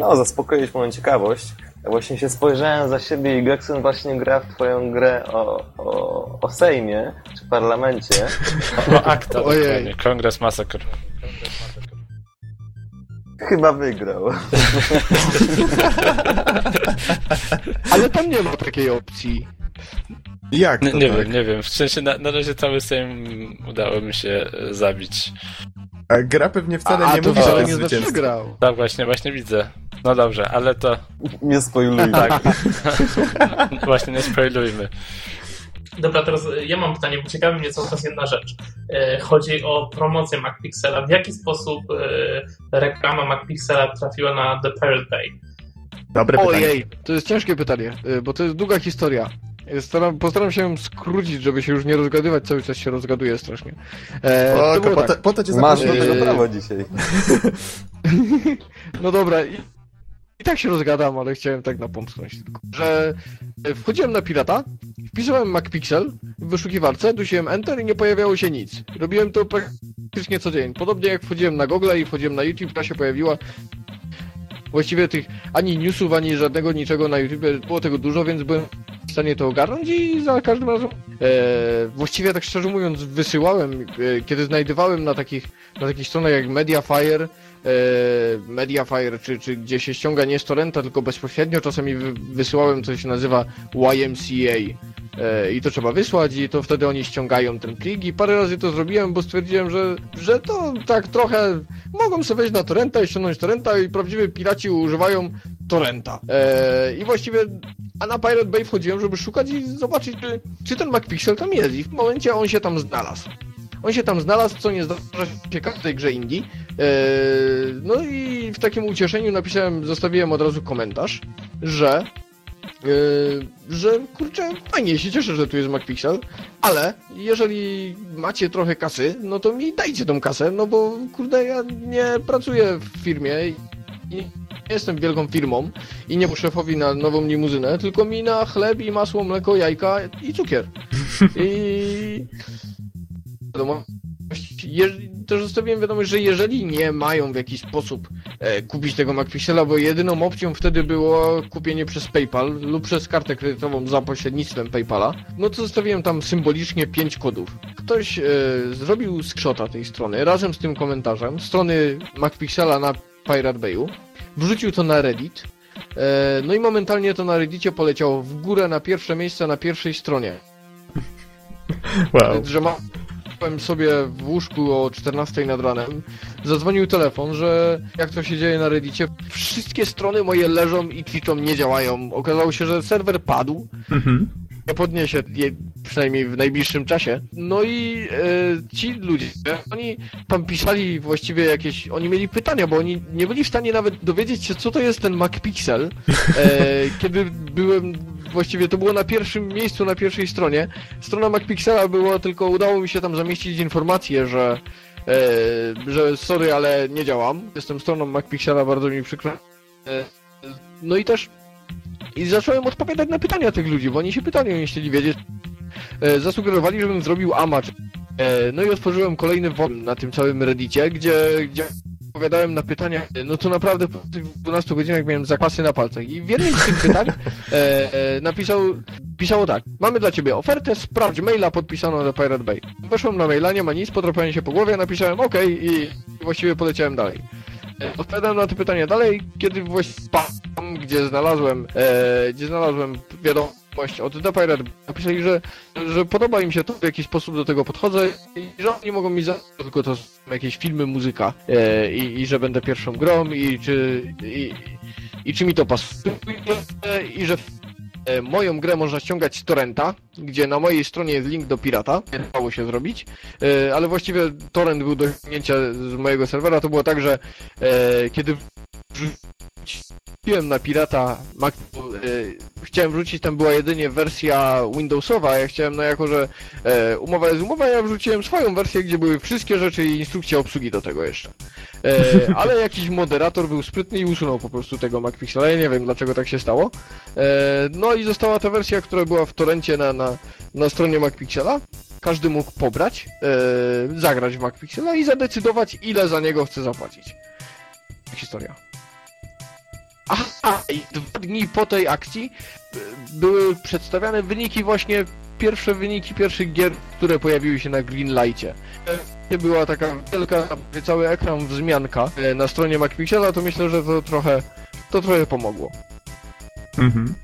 no, zaspokoić moją ciekawość. Ja właśnie się spojrzałem za siebie i Geksun właśnie gra w twoją grę o, o, o Sejmie, czy parlamencie. O akta, Ojej. Kongres Massacre. Chyba wygrał. Ale tam nie ma takiej opcji. Jak to Nie, nie tak? wiem, nie wiem. W sensie na, na razie cały Sejm udało mi się e, zabić. A gra pewnie wcale A nie mówi, że nie grał. Tak, właśnie, właśnie widzę. No dobrze, ale to Nie spoiluj. tak. właśnie nie spoilujmy. Dobra, teraz e, ja mam pytanie, bo ciekawi mnie cały czas jedna rzecz. E, Chodzi o promocję MacPixela. W jaki sposób e, reklama MacPixela trafiła na The Pirate Bay? Dobre pytanie. Ojej, to jest ciężkie pytanie, bo to jest długa historia. Staram, postaram się ją skrócić, żeby się już nie rozgadywać, cały czas się rozgaduję strasznie. E, to O, po, to, tak. po to cię Masz do tego prawo dzisiaj. No dobra, i, i tak się rozgadam, ale chciałem tak napomknąć tylko. Że e, wchodziłem na pirata, wpisałem MacPixel w wyszukiwarce, dusiłem Enter i nie pojawiało się nic. Robiłem to praktycznie co dzień. Podobnie jak wchodziłem na Google i wchodziłem na YouTube, ta się pojawiła. Właściwie tych ani newsów, ani żadnego niczego na YouTube było tego dużo, więc byłem w stanie to ogarnąć i za każdym razem e, właściwie tak szczerze mówiąc wysyłałem, e, kiedy znajdowałem na takich, na takich stronach jak Mediafire, Mediafire, czy, czy gdzie się ściąga nie z torrenta, tylko bezpośrednio, czasami wy, wysyłałem coś się nazywa YMCA e, i to trzeba wysłać i to wtedy oni ściągają ten plik i parę razy to zrobiłem, bo stwierdziłem, że, że to tak trochę mogą sobie wejść na torrenta i ściągnąć torrenta i prawdziwi piraci używają torrenta. E, I właściwie a na Pirate Bay wchodziłem, żeby szukać i zobaczyć, czy, czy ten MacPixel tam jest. I w momencie on się tam znalazł. On się tam znalazł, co nie zdarza się każdej grze indie. Eee, no i w takim ucieszeniu napisałem, zostawiłem od razu komentarz, że eee, że kurczę, fajnie się cieszę, że tu jest MacPixel, ale jeżeli macie trochę kasy, no to mi dajcie tą kasę, no bo kurde, ja nie pracuję w firmie i nie jestem wielką firmą i nie szefowi na nową limuzynę, tylko mi na chleb i masło, mleko, jajka i cukier. I wiadomo, je, też zostawiłem wiadomość, że jeżeli nie mają w jakiś sposób e, kupić tego MacPixela, bo jedyną opcją wtedy było kupienie przez PayPal lub przez kartę kredytową za pośrednictwem PayPala, no to zostawiłem tam symbolicznie 5 kodów. Ktoś e, zrobił screenshota tej strony razem z tym komentarzem, strony MacPixela na Pirate Bayu, wrzucił to na Reddit, e, no i momentalnie to na Reddicie poleciało w górę na pierwsze miejsce na pierwszej stronie. Wow. Sobie w łóżku o 14 nad ranem. Zadzwonił telefon, że jak to się dzieje na Reddicie, wszystkie strony moje leżą i kwiczą, nie działają. Okazało się, że serwer padł. Mhm. Nie podniesie je przynajmniej w najbliższym czasie. No i e, ci ludzie, oni tam pisali właściwie jakieś, oni mieli pytania, bo oni nie byli w stanie nawet dowiedzieć się, co to jest ten MacPixel. E, kiedy byłem, właściwie to było na pierwszym miejscu, na pierwszej stronie. Strona MacPixela była, tylko udało mi się tam zamieścić informację, że e, że sorry, ale nie działam. Jestem stroną MacPixela, bardzo mi przykro. E, no i też i zacząłem odpowiadać na pytania tych ludzi, bo oni się pytali, oni chcieli wiedzieć. E, zasugerowali, żebym zrobił amacz. E, no i otworzyłem kolejny wątek na tym całym reddicie, gdzie, gdzie odpowiadałem na pytania, no to naprawdę po tych 12 godzinach miałem zakwasy na palcach. I w jednym z tych pytań e, e, napisał, pisało tak, mamy dla ciebie ofertę, sprawdź maila podpisaną do Pirate Bay. Weszłem na maila, nie ma nic, podrapałem się po głowie, napisałem ok i, właściwie poleciałem dalej. E, Odpowiadałem na te pytania dalej, kiedy właśnie tam, gdzie znalazłem, e, gdzie znalazłem wiadomość wiadomość od Pirate. Napisali, że, że podoba im się to, w jaki sposób do tego podchodzę i że oni mogą mi za tylko to są jakieś filmy, muzyka e, i, i że będę pierwszą grą i czy, i, i czy mi to pasuje i że e, moją grę można ściągać z torrenta, gdzie na mojej stronie jest link do pirata, nie dało się zrobić, e, ale właściwie torrent był do ściągnięcia z mojego serwera, to było tak, że e, kiedy wrzuciłem na pirata Mac, e, chciałem wrzucić, tam była jedynie wersja Windowsowa, ja chciałem, no jako, że e, umowa jest umowa, ja wrzuciłem swoją wersję, gdzie były wszystkie rzeczy i instrukcja obsługi do tego jeszcze. E, ale jakiś moderator był sprytny i usunął po prostu tego MacPixela, ja nie wiem dlaczego tak się stało. No i została ta wersja, która była w torencie na, na, na stronie MacPixela. Każdy mógł pobrać, zagrać w MacPixela i zadecydować, ile za niego chce zapłacić. Historia. Aha, i dwa dni po tej akcji y, były przedstawiane wyniki właśnie, pierwsze wyniki pierwszych gier, które pojawiły się na Greenlightie. Była taka wielka, cały ekran wzmianka e, na stronie MacPixela, to myślę, że to trochę, to trochę pomogło. Mhm.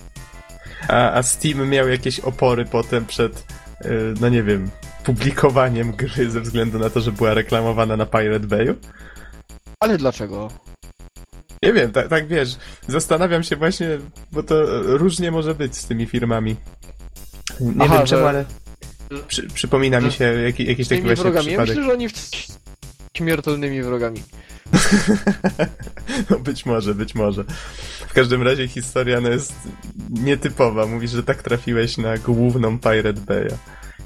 A, a Steam miał jakieś opory potem przed, y, no nie wiem, publikowaniem gry ze względu na to, że była reklamowana na Pirate Bayu? Ale dlaczego? Nie wiem, tak, tak wiesz, zastanawiam się właśnie, bo to różnie może być z tymi firmami. Nie Aha, wiem czemu, że- ale przy, przypomina mi się jaki, jakiś taki właśnie wrogami. Ja przypadek. myślę, że oni w... śmiertelnymi wrogami. No, być może, być może. W każdym razie historia no, jest nietypowa. Mówisz, że tak trafiłeś na główną Pirate Bay'a.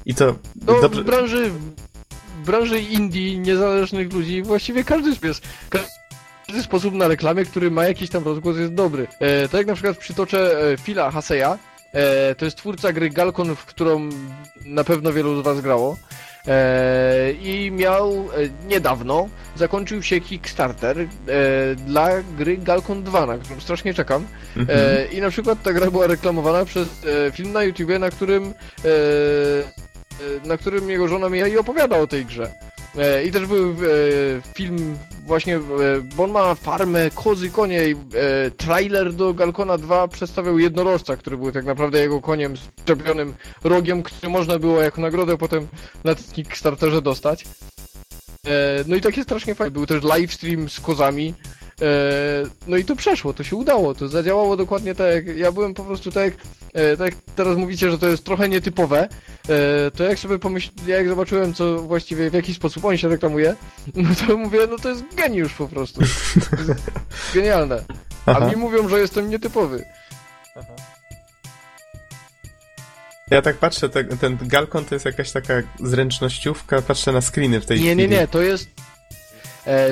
I to No, dobrze... w branży, w branży indie, niezależnych ludzi, właściwie każdy jest, każdy sposób na reklamie, który ma jakiś tam rozgłos jest dobry. E, tak jak na przykład przytoczę e, Phila Haseya, e, to jest twórca gry Galcon, w którą na pewno wielu z was grało. E, I miał e, niedawno zakończył się Kickstarter e, dla gry Galcon 2, na którą strasznie czekam. Mhm. E, I na przykład ta gra była reklamowana przez e, film na YouTubie, na którym e, e, na którym jego żona mija i opowiada o tej grze. E, I też był e, film właśnie, e, bo on ma farmę, kozy, konie i trailer do Galkona 2 przedstawiał jednorożca, który był tak naprawdę jego koniem z przyczepionym rogiem, który można było jako nagrodę potem na Kickstarterze dostać. No i takie strasznie fajne. Był też livestream z kozami. E, no i to przeszło, to się udało, to zadziałało dokładnie tak jak ja byłem po prostu tak jak, e, tak jak teraz mówicie, że to jest trochę nietypowe, e, to jak sobie pomyślałem, jak zobaczyłem co właściwie, w jaki sposób on się reklamuje, no to mówię, no to jest geniusz po prostu. Genialne. A Aha. mi mówią, że jestem nietypowy. Ja tak patrzę, te, ten Galcon to jest jakaś taka zręcznościówka, patrzę na screeny w tej Nie, chwili. nie, nie, to jest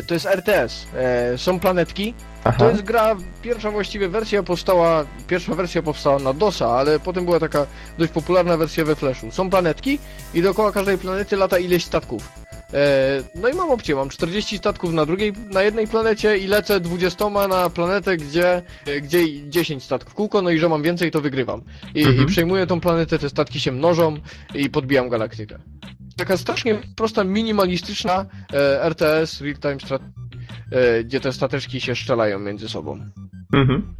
to jest RTS. E, są planetki, Aha. To jest gra, pierwsza właściwie wersja powstała, pierwsza wersja powstała na DOSa, ale potem była taka dość popularna wersja we Flashu. Są planetki i dookoła każdej planety lata ileś statków. E, no i mam opcję, mam 40 statków na drugiej, na jednej planecie i lecę 20 na planetę, gdzie, gdzie 10 statków kółko, no i że mam więcej, to wygrywam. I, Mhm. i przejmuję tą planetę, te statki się mnożą i podbijam galaktykę. Taka strasznie prosta, minimalistyczna e, RTS, real-time strategy, e, gdzie te stateczki się strzelają między sobą. Mhm.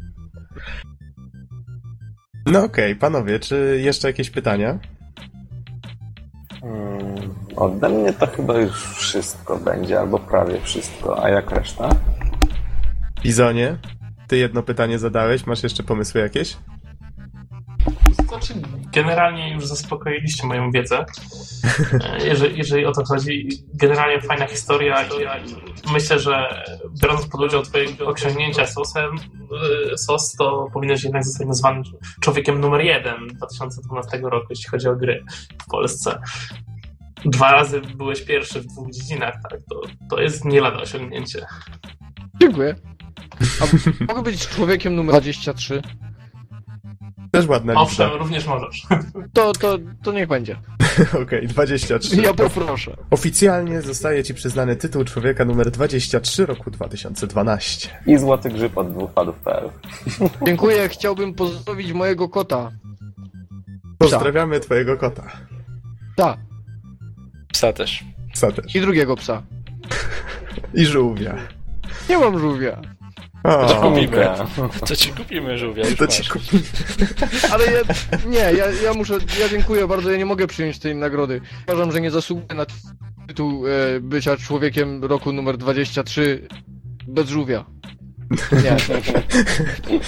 No okej, panowie, czy jeszcze jakieś pytania? Mm, Ode mnie to chyba już wszystko będzie, albo prawie wszystko. A jak reszta? Bizonie, ty jedno pytanie zadałeś, masz jeszcze pomysły jakieś? Znaczy, generalnie już zaspokoiliście moją wiedzę, e, jeżeli, jeżeli o to chodzi. Generalnie fajna historia i myślę, że biorąc pod udział twojego osiągnięcia sosem, e, sos, to powinieneś jednak zostać nazwany człowiekiem numer jeden 2012 roku, jeśli chodzi o gry w Polsce. Dwa razy byłeś pierwszy w dwóch dziedzinach, tak? To, to jest nie lada osiągnięcie. Dziękuję. A mogę być człowiekiem numer 23? Też ładna Owszem, lista. również możesz. To, to, to niech będzie. Okej, 23. Ja poproszę. Oficjalnie zostaje ci przyznany tytuł człowieka numer 23 roku 2012. I złoty grzyb od dwupadów.pl. Dziękuję, chciałbym pozdrowić mojego kota. Pozdrawiamy twojego kota. Tak, Psa też. Psa też. i drugiego psa. I żółwia. Nie mam żółwia. O, To kupimy. To ci kupimy żółwia, to ci kupi. Ale ja, nie, ja, ja muszę, ja dziękuję bardzo, ja nie mogę przyjąć tej nagrody. Uważam, że nie zasługuję na tytuł e, bycia człowiekiem roku numer 23 bez żółwia. Nie,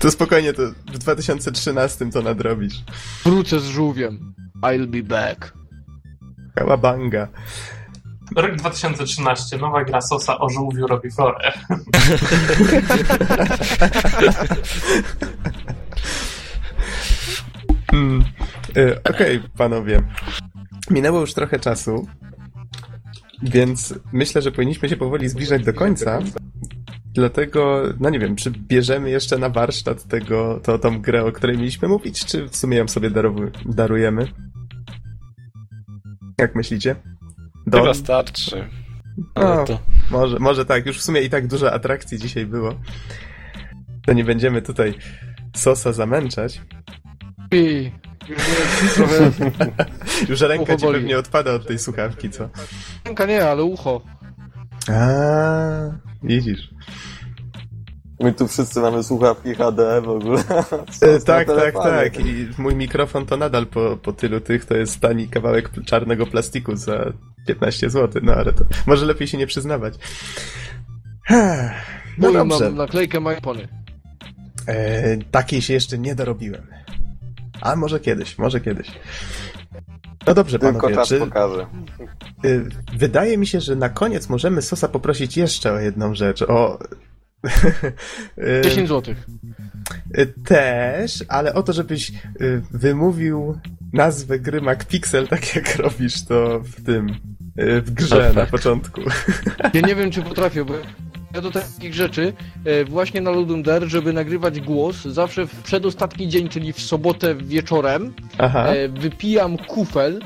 To spokojnie, to w 2013 to nadrobisz. wrócę z żółwiem. I'll be back. Kałabanga. Rok 2013, nowa gra Sosa o żółwiu robi florę. Mm. Y, Okej, panowie. Minęło już trochę czasu, więc myślę, że powinniśmy się powoli zbliżać do końca. Dlatego, no nie wiem, czy bierzemy jeszcze na warsztat tego, to, tą grę, o której mieliśmy mówić, czy w sumie ją sobie darujemy? Jak myślicie? Don? Chyba starczy. Ale No. to... Może, może tak, już w sumie i tak dużo atrakcji dzisiaj było. To nie będziemy tutaj Sosa zamęczać. I już mnie trochę... Już ręka Ucho ci boli. pewnie odpada od tej słuchawki, co? Ręka nie, ale ucho. A, widzisz. My tu wszyscy mamy słuchawki HD w ogóle. E, tak, tak, tak. I mój mikrofon to nadal po, po tylu tych to jest tani kawałek czarnego plastiku za 15 zł, no ale to może lepiej się nie przyznawać. No Moją dobrze. mam naklejkę Majpony. E, takiej się jeszcze nie dorobiłem. A może kiedyś, może kiedyś. No dobrze, Tylko panowie, czas czy, pokaże. y, wydaje mi się, że na koniec możemy Sosa poprosić jeszcze o jedną rzecz, o... y, 10 zł. y, Też, ale o to, żebyś y, wymówił nazwę gry MacPixel tak jak robisz to w tym, y, w grze na Perfekt. początku. Ja nie wiem, czy potrafię, bo ja do takich rzeczy e, właśnie na Ludum Dare, żeby nagrywać głos, zawsze w przedostatni dzień, czyli w sobotę wieczorem, Aha, e, wypijam kufel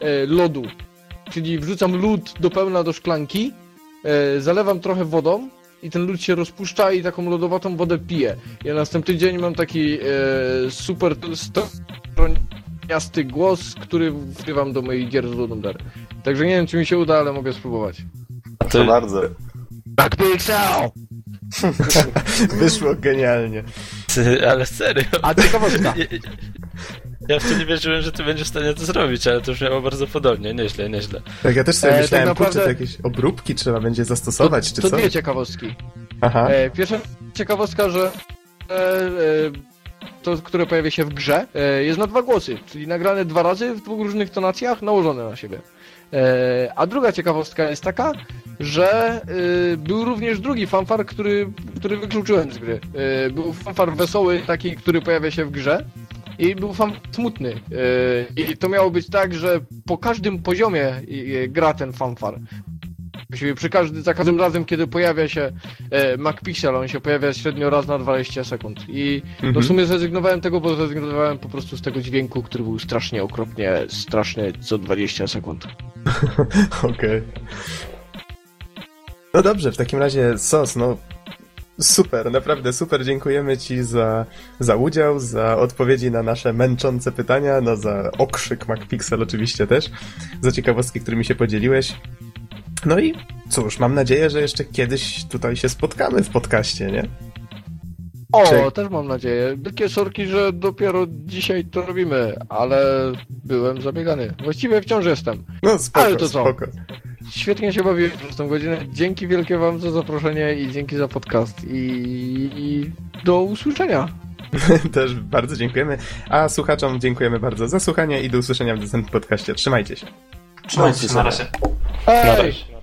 e, lodu. Czyli wrzucam lód do pełna do szklanki, zalewam trochę wodą i ten lód się rozpuszcza i taką lodowatą wodę piję. Ja następny dzień mam taki e, super stroniasty głos, który wgrywam do moich gier z Ludum Dare. Także nie wiem, czy mi się uda, ale mogę spróbować. Proszę bardzo. Tak, wyszło genialnie. Ty, ale serio. A ciekawostka. Ja, w to nie wierzyłem, że ty będziesz w stanie to zrobić, ale to brzmiało bardzo podobnie. Nieźle, nieźle. Tak, ja też sobie E, tak myślałem, kurczę, naprawdę- to jakieś obróbki trzeba będzie zastosować, czy to co? dwie ciekawostki. Aha, E, pierwsza ciekawostka, że e, e, to, które pojawia się w grze, e, jest na dwa głosy, czyli nagrane dwa razy w dwóch różnych tonacjach, nałożone na siebie. E, a druga ciekawostka jest taka, że e, był również drugi fanfar, który, który wykluczyłem z gry. E, był fanfar wesoły, taki, który pojawia się w grze. I był fanfar smutny. E, I to miało być tak, że po każdym poziomie gra ten fanfar. Przy każdy, za każdym razem, kiedy pojawia się e, MacPixel, on się pojawia średnio raz na 20 sekund. I no Mhm. w sumie zrezygnowałem tego, bo zrezygnowałem po prostu z tego dźwięku, który był strasznie okropnie, straszny co 20 sekund. okej. No dobrze, w takim razie SOS, no super, naprawdę super, dziękujemy Ci za, za udział, za odpowiedzi na nasze męczące pytania, no za okrzyk MacPixel oczywiście też, za ciekawostki, którymi się podzieliłeś. No i cóż, mam nadzieję, że jeszcze kiedyś tutaj się spotkamy w podcaście, nie? O, Czy- też mam nadzieję. Wielkie sorki, że dopiero dzisiaj to robimy, ale byłem zabiegany. Właściwie wciąż jestem. No spoko, Ale to co? spoko. Świetnie się bawiłem przez tą godzinę. Dzięki wielkie wam za zaproszenie i dzięki za podcast. I, i do usłyszenia. Też bardzo dziękujemy, a słuchaczom dziękujemy bardzo za słuchanie i do usłyszenia w następnym podcaście. Trzymajcie się. Trzymajcie się, na razie. Na razie.